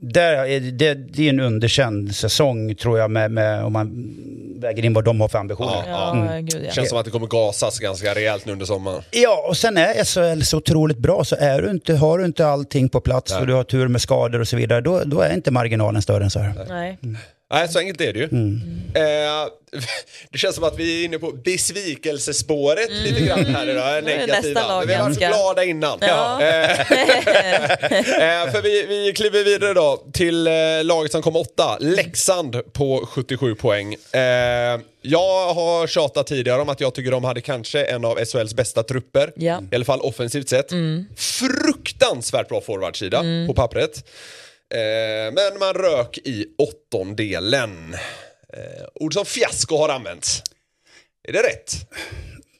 där är det, det är en underkänd säsong tror jag med, med, om man väger in vad de har för ambitioner. Ja. Ja, gud ja. Känns som att det kommer gasas ganska rejält nu under sommaren. Ja, och sen är SHL så otroligt bra så är du inte, har du inte allting på plats och du har tur med skador och så vidare, då, då är inte marginalen större än så här. Nej. Nej, så enkelt är det ju. Mm. Eh, det känns som att vi är inne på besvikelsespåret lite grann här idag. Mm. är Negativa. vi har varit ganska- glada innan. Ja. Eh, eh, för vi, vi kliver vidare då till eh, laget som kom åtta, Leksand på 77 poäng. Eh, jag har tjatat tidigare om att jag tycker de hade kanske en av SHLs bästa trupper. Ja. I alla fall offensivt sett. Fruktansvärt bra forwardsida på pappret. Eh, men man rök i åttondelen. Eh, ord som fiasko har använts. Är det rätt?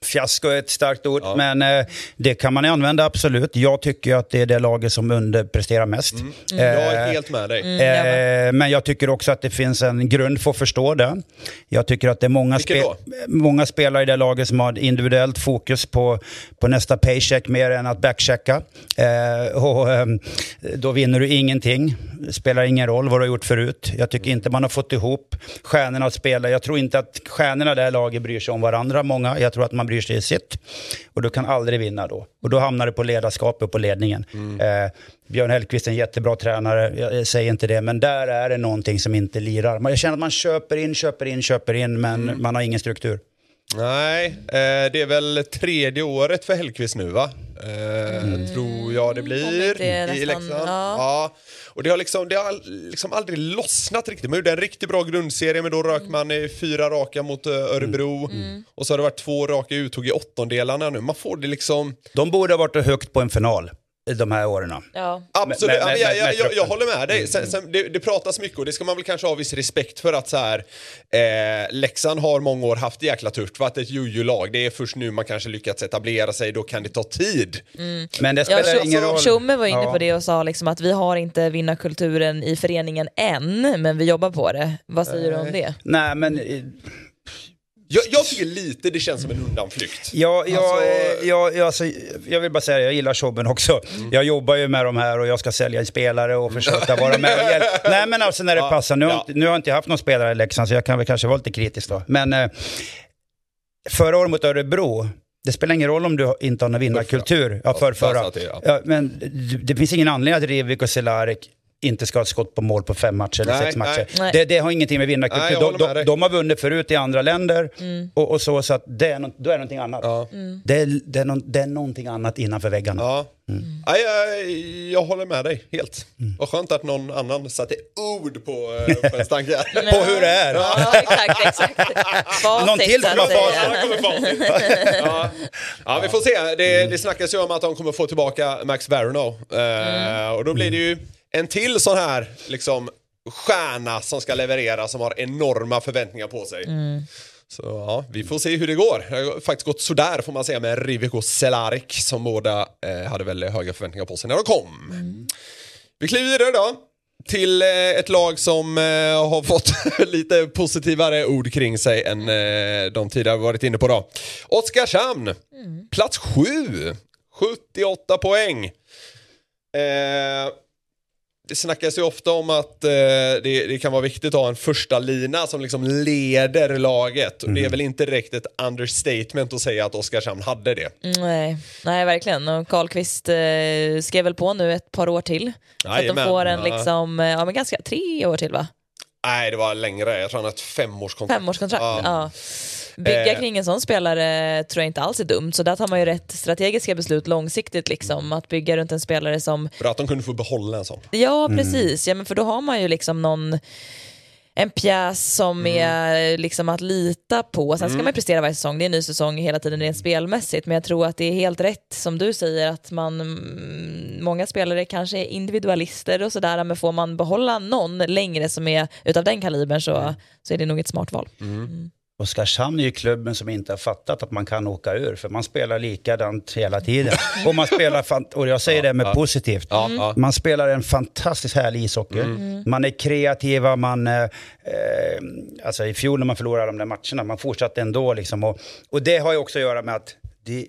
Fiasko är ett starkt ord, men eh, det kan man använda absolut. Jag tycker att det är det laget som underpresterar mest. Jag är Eh, helt med dig. Mm. Eh, men jag tycker också att det finns en grund för att förstå det. Jag tycker att det är många, spe- många spelare i det laget som har individuellt fokus på, på nästa paycheck mer än att backchecka. Eh, och, ehm, då vinner du ingenting. Det spelar ingen roll vad du har gjort förut. Jag tycker inte man har fått ihop stjärnorna att spela. Jag tror inte att stjärnorna i det här laget bryr sig om varandra, många. Jag tror att man bryr sig i sitt. Och du kan aldrig vinna då. Och då hamnar det på ledarskapet och på ledningen. Eh, Björn Hellkvist är en jättebra tränare, jag säger inte det, men där är det någonting som inte lirar. Jag känner att man köper in, köper in, köper in, men man har ingen struktur. Nej, eh, det är väl tredje året för Hellkvist nu va? Eh, Tror jag det blir. Mm. det i Leksand. ja. Ja. Och det har, liksom, det har liksom aldrig lossnat riktigt. Man gjorde en riktigt bra grundserie men då rök Mm. man fyra raka mot eh, Örebro. Och så har det varit två raka uttåg i åttondelarna nu. Man får det liksom... De borde ha varit högt på en final de här åren. Ja. Absolut, Men- ja, men- men jag, jag, jag, håller med dig. Sen, sen, det, det pratas mycket och det ska man väl kanske ha viss respekt för att så här, eh, Leksand har många år haft jäkla tufft, varit ett jojo-lag. Det är först nu man kanske lyckats etablera sig, då kan det ta tid. Men det Ja, spelar ingen roll. Tjomme var inne Ja. på det och sa liksom att vi har inte vinnarkulturen i föreningen än, men vi jobbar på det. Vad säger du om det? Nej, men eh, Jag, jag tycker lite det känns som en undanflykt. jag, jag, Alltså- eh, jag, jag, alltså, jag vill bara säga, jag gillar jobben också. Mm. Jag jobbar ju med de här och jag ska sälja en spelare och försöka vara med och hjälpa. Nej, men alltså när det Ja, passar. Nu ja. nu har jag inte haft någon spelare i Leksand så jag kan väl kanske vara lite kritisk då. Men eh, förra året mot Örebro, det spelar ingen roll om du inte har någon vinnarkultur. Ja, för, förra. ja. Ja, men det, det finns ingen anledning att Rivik och Cehlarik inte ska ha ett skott på mål på fem matcher eller Nej, sex matcher. nej. Det, det har ingenting med vinnarkultur. jag de, de, de har vunnit förut i andra länder och, och så, så att det är, då är det någonting annat. Ja. Det, är, det, är någon, det är någonting annat innanför väggarna. Ja. Nej, jag, jag håller med dig helt. Vad skönt att någon annan satte ord på, eh, på en stanke. På hur det är. Ja, exakt, exakt. Facit, Någon till kommer facit. ja. ja, vi får se. Det, det snackas ju om att de kommer få tillbaka Max Verno. Eh, och då blir det ju en till sån här liksom, stjärna som ska leverera som har enorma förväntningar på sig. Så ja, vi får se hur det går. Det har faktiskt gått sådär får man säga med Rivik och Cehlárik som båda eh, hade väldigt höga förväntningar på sig när de kom. Vi kliver vidare då till eh, ett lag som eh, har fått lite positivare ord kring sig än eh, de tidigare varit inne på då. Oskarshamn, plats 7, 78 poäng. Det snackas ju ofta om att eh, det, det kan vara viktigt att ha en första lina som liksom leder laget. Och det är väl inte direkt ett understatement att säga att Oskarshamn hade det. Nej, nej, verkligen. Och Karlqvist eh, skrev väl på nu ett par år till. Så att de får en liksom, eh, ja men ganska, tre år till va? Nej, det var längre. Jag tror han har ett femårskontrakt. Femårskontrakt. Ja. Ja. Bygga Eh. kring en sån spelare tror jag inte alls är dumt, så där tar man ju rätt strategiska beslut långsiktigt liksom. Att bygga runt en spelare som, Bra att de kunde få behålla en sån. ja precis, ja, men för då har man ju liksom någon en pjäs som är liksom att lita på. Sen ska man ju prestera varje säsong, det är en ny säsong hela tiden rent spelmässigt. Men jag tror att det är helt rätt som du säger att man, mm, många spelare kanske är individualister och sådär. Men får man behålla någon längre som är utav den kalibern så, så är det nog ett smart val. Oskarshamn är ju klubben som inte har fattat att man kan åka ur, för man spelar likadant hela tiden. Och man spelar, och jag säger det med positivt, Ja, ja. man spelar en fantastiskt härlig ishockey. Man är kreativa, man, eh, eh, alltså i fjol när man förlorade de där matcherna, man fortsatte ändå liksom. Och, och det har ju också att göra med att det,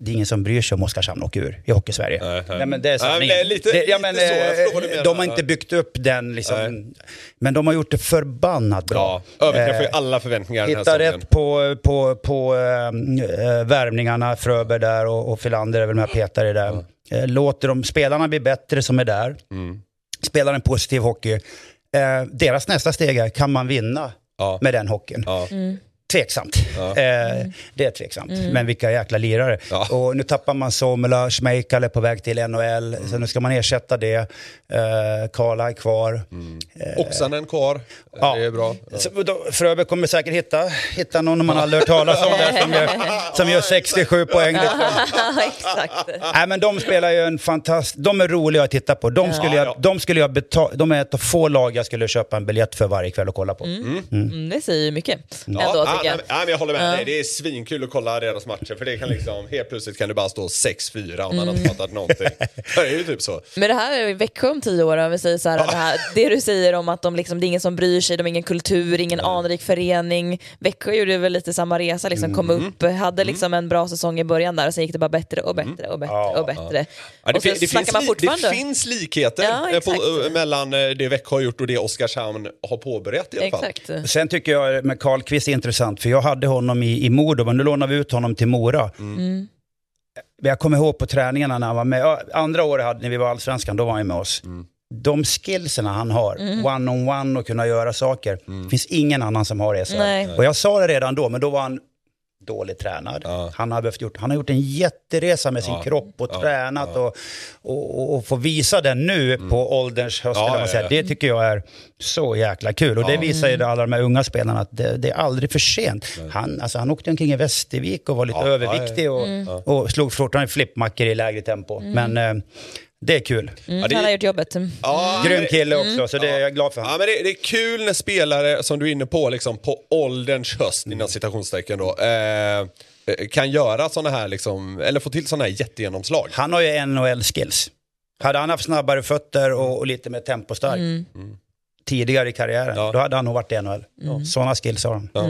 det är ingen som bryr sig om Oskarshamn åker ur i Hockey-Sverige. Nej, nej. men det är Nej, sanningen. är lite- Det- ja, lite men, så, vad du eh, menar. De har inte byggt upp den liksom, men de har gjort det förbannat bra. Ja, överträffar ju Eh, alla förväntningar den här Hitta rätt på, på, på äh, värvningarna, Fröberg där och, och Filander är väl med i det. Eh, låter de spelarna bli bättre som är där, Mm. spelar en positiv hockey. Eh, deras nästa steg är, kan man vinna Ja. med den hockeyn? Ja. Tveksamt. Ja. Eh, det är tveksamt. Men vilka jäkla lirare. Ja. Och nu tappar man Somela, Schmeichel är på väg till NHL. Mm. Så nu ska man ersätta det. Eh, Karla är kvar. Oksanen kvar, Ja. det är bra. Då, Fröberg kommer säkert hitta, hitta någon man aldrig hört talas om där som gör, som gör 67 poäng. Liksom. Exakt. Nej men de spelar ju en fantastisk, de är roliga att titta på. De skulle jag, ja. de skulle jag betala, de är ett av få lag jag skulle köpa en biljett för varje kväll och kolla på. Mm, det säger ju mycket ändå Ja, tycker ja, jag. nej, nej, men jag håller med dig. Det är svinkul att kolla deras matcher för det kan liksom, helt plötsligt kan det bara stå 6-4 om man har inte fattat någonting. Det är ju typ så. Men det här är Växjö om tio år, om vi säger så här, det, här, det du säger om att de liksom, det är ingen som bryr sig, de har ingen kultur, ingen anrik förening. Växjö gjorde väl lite samma resa, liksom, kom Mm. upp, hade liksom en bra säsong i början där och sen gick det bara bättre och bättre och bättre och bättre. Ja, det, och det, snackar finns man fortfarande. det finns likheter Ja, eh, på, eh, mellan eh, det Växjö har gjort och det Oskarshamn har påbörjat i alla fall. Exakt. Sen tycker jag med Karlqvist är intressant, för jag hade honom i, i Modo, men nu lånar vi ut honom till Mora. Mm. Jag kommer ihåg på träningarna när han var med, andra året hade, när vi var allsvenskan, då var han med oss. De skillserna han har, Mm. one-on-one och kunna göra saker, det finns ingen annan som har det. Så. Och jag sa det redan då, men då var han dåligt tränad. Han, har behövt gjort, han har gjort en jätteresa med sin kropp och tränat Och, och, och, få visa den nu på ålderns höst. Ja, man ja, säger. ja. Det tycker jag är så jäkla kul. Och det visar ju alla de här unga spelarna att det, det är aldrig för sent. Han, alltså, han åkte omkring i Västervik och var lite Ja, överviktig och, och slog fortfarande flippmackor i lägre tempo. Men eh, det är kul. Mm, det- Han har gjort jobbet. Ja, Grym det- kille också, så det är jag glad för. Ja, men det, det är kul när spelare, som du är inne på, liksom, på ålderns höst, inom citationstecken då, eh, kan göra sådana här, liksom, eller få till sådana här jättegenomslag. Han har ju NHL-skills. Hade han haft snabbare fötter och, och lite mer tempostark tidigare i karriären, Ja. då hade han nog varit i NHL. Sådana skills har han. Ja,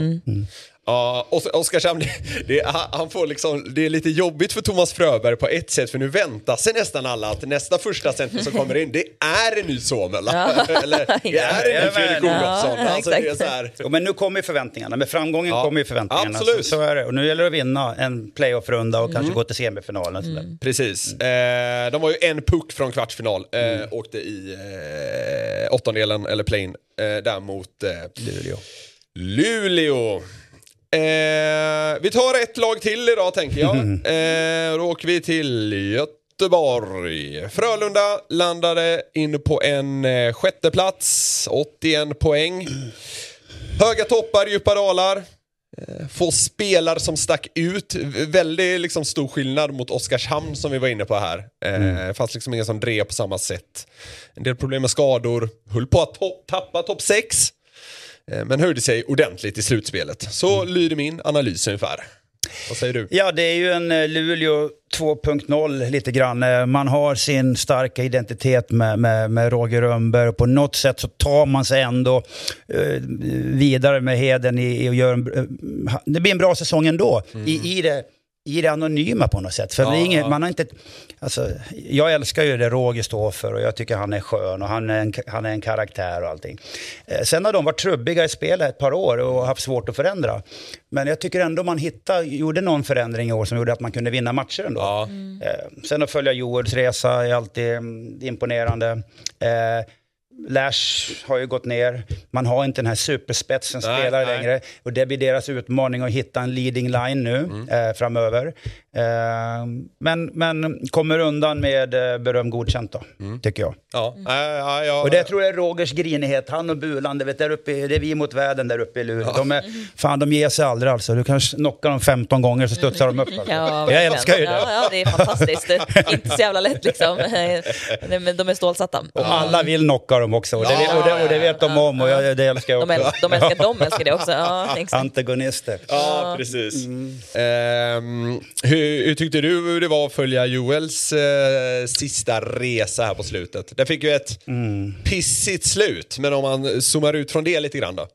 Os- Oskarshamn, det, det, han får liksom, det är lite jobbigt för Thomas Fröberg på ett sätt, för nu väntar sig nästan alla att nästa första center som kommer in, det är en ny Somela. Eller det är en ny Fredrik Ja, Olofsson. ja, alltså, det är så här, Jo, men nu kommer ju förväntningarna. Med framgången Ja. kommer ju förväntningarna. Absolut. Så, så är det. Och nu gäller det att vinna en playoff-runda och kanske gå till semifinalen. där. Precis. Eh, de var ju en puck från kvartsfinal. Eh, Åkte i eh, åttondelen, eller play-in, eh, där mot eh, Luleå. Luleå. Eh, vi tar ett lag till idag tänker jag. Eh, då åker vi till Göteborg. Frölunda landade in på en eh, sjätte plats, 81 poäng. Höga toppar, djupa dalar. Eh, Få spelare som stack ut. Väldigt liksom, stor skillnad mot Oskarshamn som vi var inne på här. Eh, fanns liksom ingen som drev på samma sätt. En del problem med skador. Höll på att to- tappa topp 6. Eh, Men höjde sig ordentligt i slutspelet. Så lyder min analys ungefär. Vad säger du? Ja, det är ju en eh, Luleå 2.0 lite grann. Eh, Man har sin starka identitet med, med, med Roger Rönnberg och på något sätt så tar man sig ändå eh, vidare med heden i, i och gör en, Det blir en bra säsong ändå i, i, det, i det anonyma på något sätt. För Ja, inget, man har inte, alltså, jag älskar ju det Roger står för och jag tycker han är skön och han är en, han är en karaktär och allting. Eh, Sen har de varit trubbiga i spelet ett par år och haft svårt att förändra. Men jag tycker ändå man hittade, gjorde någon förändring i år som gjorde att man kunde vinna matcher ändå. Ja. Eh, sen att följa Joels resa är alltid mm, imponerande. Lash har ju gått ner. Man har inte den här superspetsen Nej, spelare nej. längre. Och det blir deras utmaning att hitta en leading line nu Mm. eh, framöver. Eh, men, men kommer undan med eh, beröm godkänt då, Mm. tycker jag. Ja. Ja, ja, ja. Och det tror jag är Rogers grinighet. Han och Bulan, det, vet, där uppe, det är vi mot världen där uppe i Luleå. De, är, fan, de ger sig aldrig alltså. Du kanske knockar dem 15 gånger så studsar de upp. Alltså. Ja, jag älskar ju det. Ja, ja, det är fantastiskt. Det är inte så jävla lätt liksom. Men De är stålsatta. Och alla vill knocka dem också. Och det, Ja, och det, och det vet de om och jag, det älskar jag De, också. äl- de älskar de älskar det också. Ja. Antagonister. Ja, precis. Ehm, hur, hur tyckte du det var att följa Joels eh, sista resa här på slutet? Det fick ju ett pissigt slut, men om man zoomar ut från det lite grann då?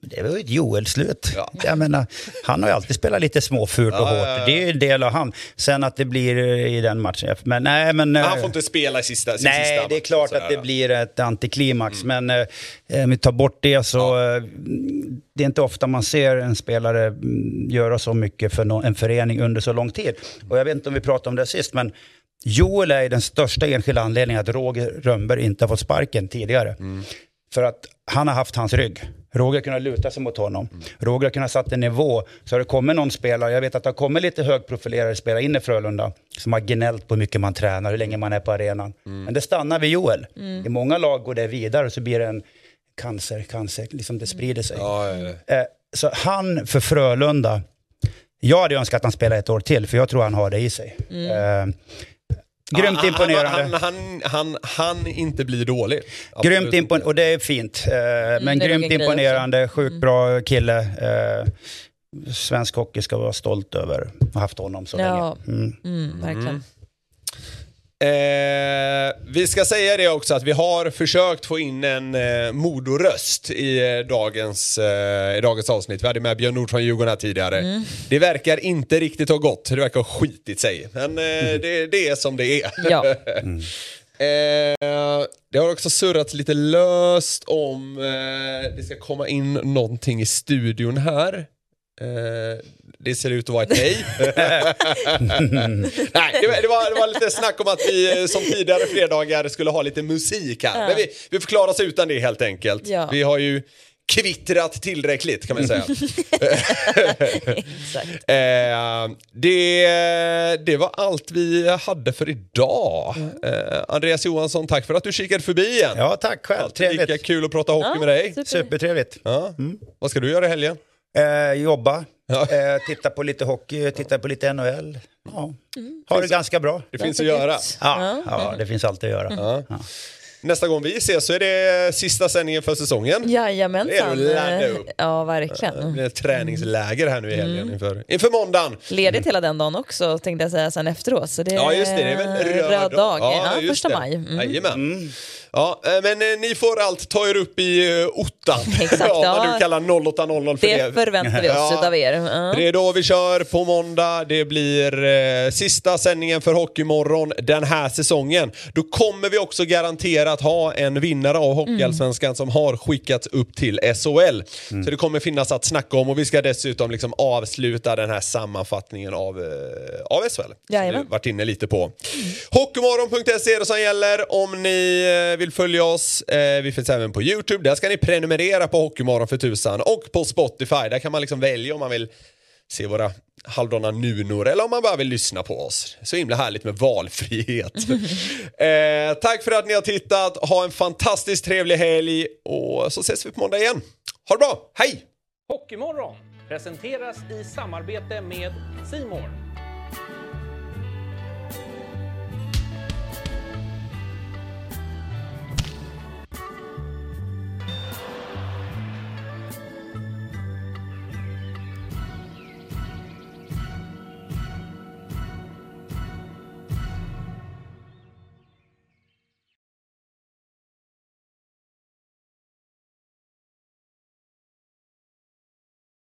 Det var ju ett Joel-slut. Ja. Jag menar, han har ju alltid spelat lite småfult och Ja, hårt. ja. Det är ju en del av han. Sen att det blir i den matchen. Men nej, men... Han eh, får inte spela i sista, sin Nej, sista det är klart att det blir ett antiklimax. Men eh, om vi tar bort det så... Eh, det är inte ofta man ser en spelare mm, göra så mycket för en förening under så lång tid. Och jag vet inte om vi pratade om det sist, men Joel är den största enskilda anledningen att Roger Rönnberg inte har fått sparken tidigare. För att han har haft hans rygg. Roger har kunnat luta sig mot honom. Roger har kunnat satt en nivå. Så har det kommit någon spelare, jag vet att det har kommit lite högprofilerade spelare in i Frölunda som har gnällt på hur mycket man tränar, hur länge man är på arenan. Men det stannar vid Joel. I många lag går det vidare och så blir det en cancer, cancer, liksom det sprider sig. Ja, ja, ja. Eh, så han för Frölunda, jag hade önskat att han spelade ett år till, för jag tror han har det i sig. Eh, grymt Han- imponerande. Han, han, han, han inte blir dålig. Absolut Grymt imponerande, och det är fint. Eh, men det är nog grymt imponerande, sjukt bra kille. Eh, svensk hockey ska vara stolt över att ha haft honom så Ja, länge. Mm. mm, verkligen. Eh, vi ska säga det också att vi har försökt få in en eh, modoröst i, eh, dagens, eh, i dagens avsnitt. Vi hade med Björn Nord från Djurgården här tidigare. Det verkar inte riktigt ha gått, det verkar ha skitit sig. Men eh, det, det är som det är. Ja. Eh, det har också surrats lite löst om eh, det ska komma in någonting i studion här. Eh, det ser ut att vara ett nej. nej det, var, det, var, det var lite snack om att vi eh, som tidigare fredagar skulle ha lite musik här. Men vi, vi får klara oss utan det helt enkelt. Ja. Vi har ju kvittrat tillräckligt kan man säga. Exakt. Eh, det, det var allt vi hade för idag. Eh, Andreas Johansson, tack för att du kikade förbi igen. Ja, tack själv. Alltid lika Trevligt. kul att prata hockey med dig. super. Supertrevligt. Ja. Vad ska du göra i helgen? Eh, jobba, Ja. eh, titta på lite hockey, titta på lite NHL. Ja. Har det ganska bra. Det finns att göra. Ja, ja, det finns alltid att göra. Ja. Nästa gång vi ses så är det sista sändningen för säsongen. Det är Jajamensan. du ladda upp. Ja, Det verkligen. blir ett träningsläger här nu i Mm. helgen inför, inför måndagen. Ledigt hela den dagen också tänkte jag säga sen efteråt. Så det är, Ja just det, det är väl röd, dag. Ja, just första det. maj. Mm. Jajamän. Ja, eh, men eh, ni får allt ta er upp i uh, ottan. Exakt, ja, ja. du kallar 0800 för det. Det förväntar vi oss Ja. utav er. Ja. Det är då vi kör på måndag. Det blir eh, sista sändningen för Hockeymorgon den här säsongen. Då kommer vi också garanterat ha en vinnare av Hockeyallsvenskan som har skickats upp till SHL. Så det kommer finnas att snacka om och vi ska dessutom liksom avsluta den här sammanfattningen av, eh, av SHL. Som Jajamän. vi varit inne lite på. Hockeymorgon.se är det som gäller om ni eh, vill följa oss. Eh, vi finns även på YouTube. Där ska ni prenumerera på Hockeymorgon för tusan. Och på Spotify. Där kan man liksom välja om man vill se våra halvdana nunor eller om man bara vill lyssna på oss. Så himla härligt med valfrihet. eh, tack för att ni har tittat. Ha en fantastiskt trevlig helg och så ses vi på måndag igen. Ha det bra. Hej! Hockeymorgon presenteras i samarbete med Simor.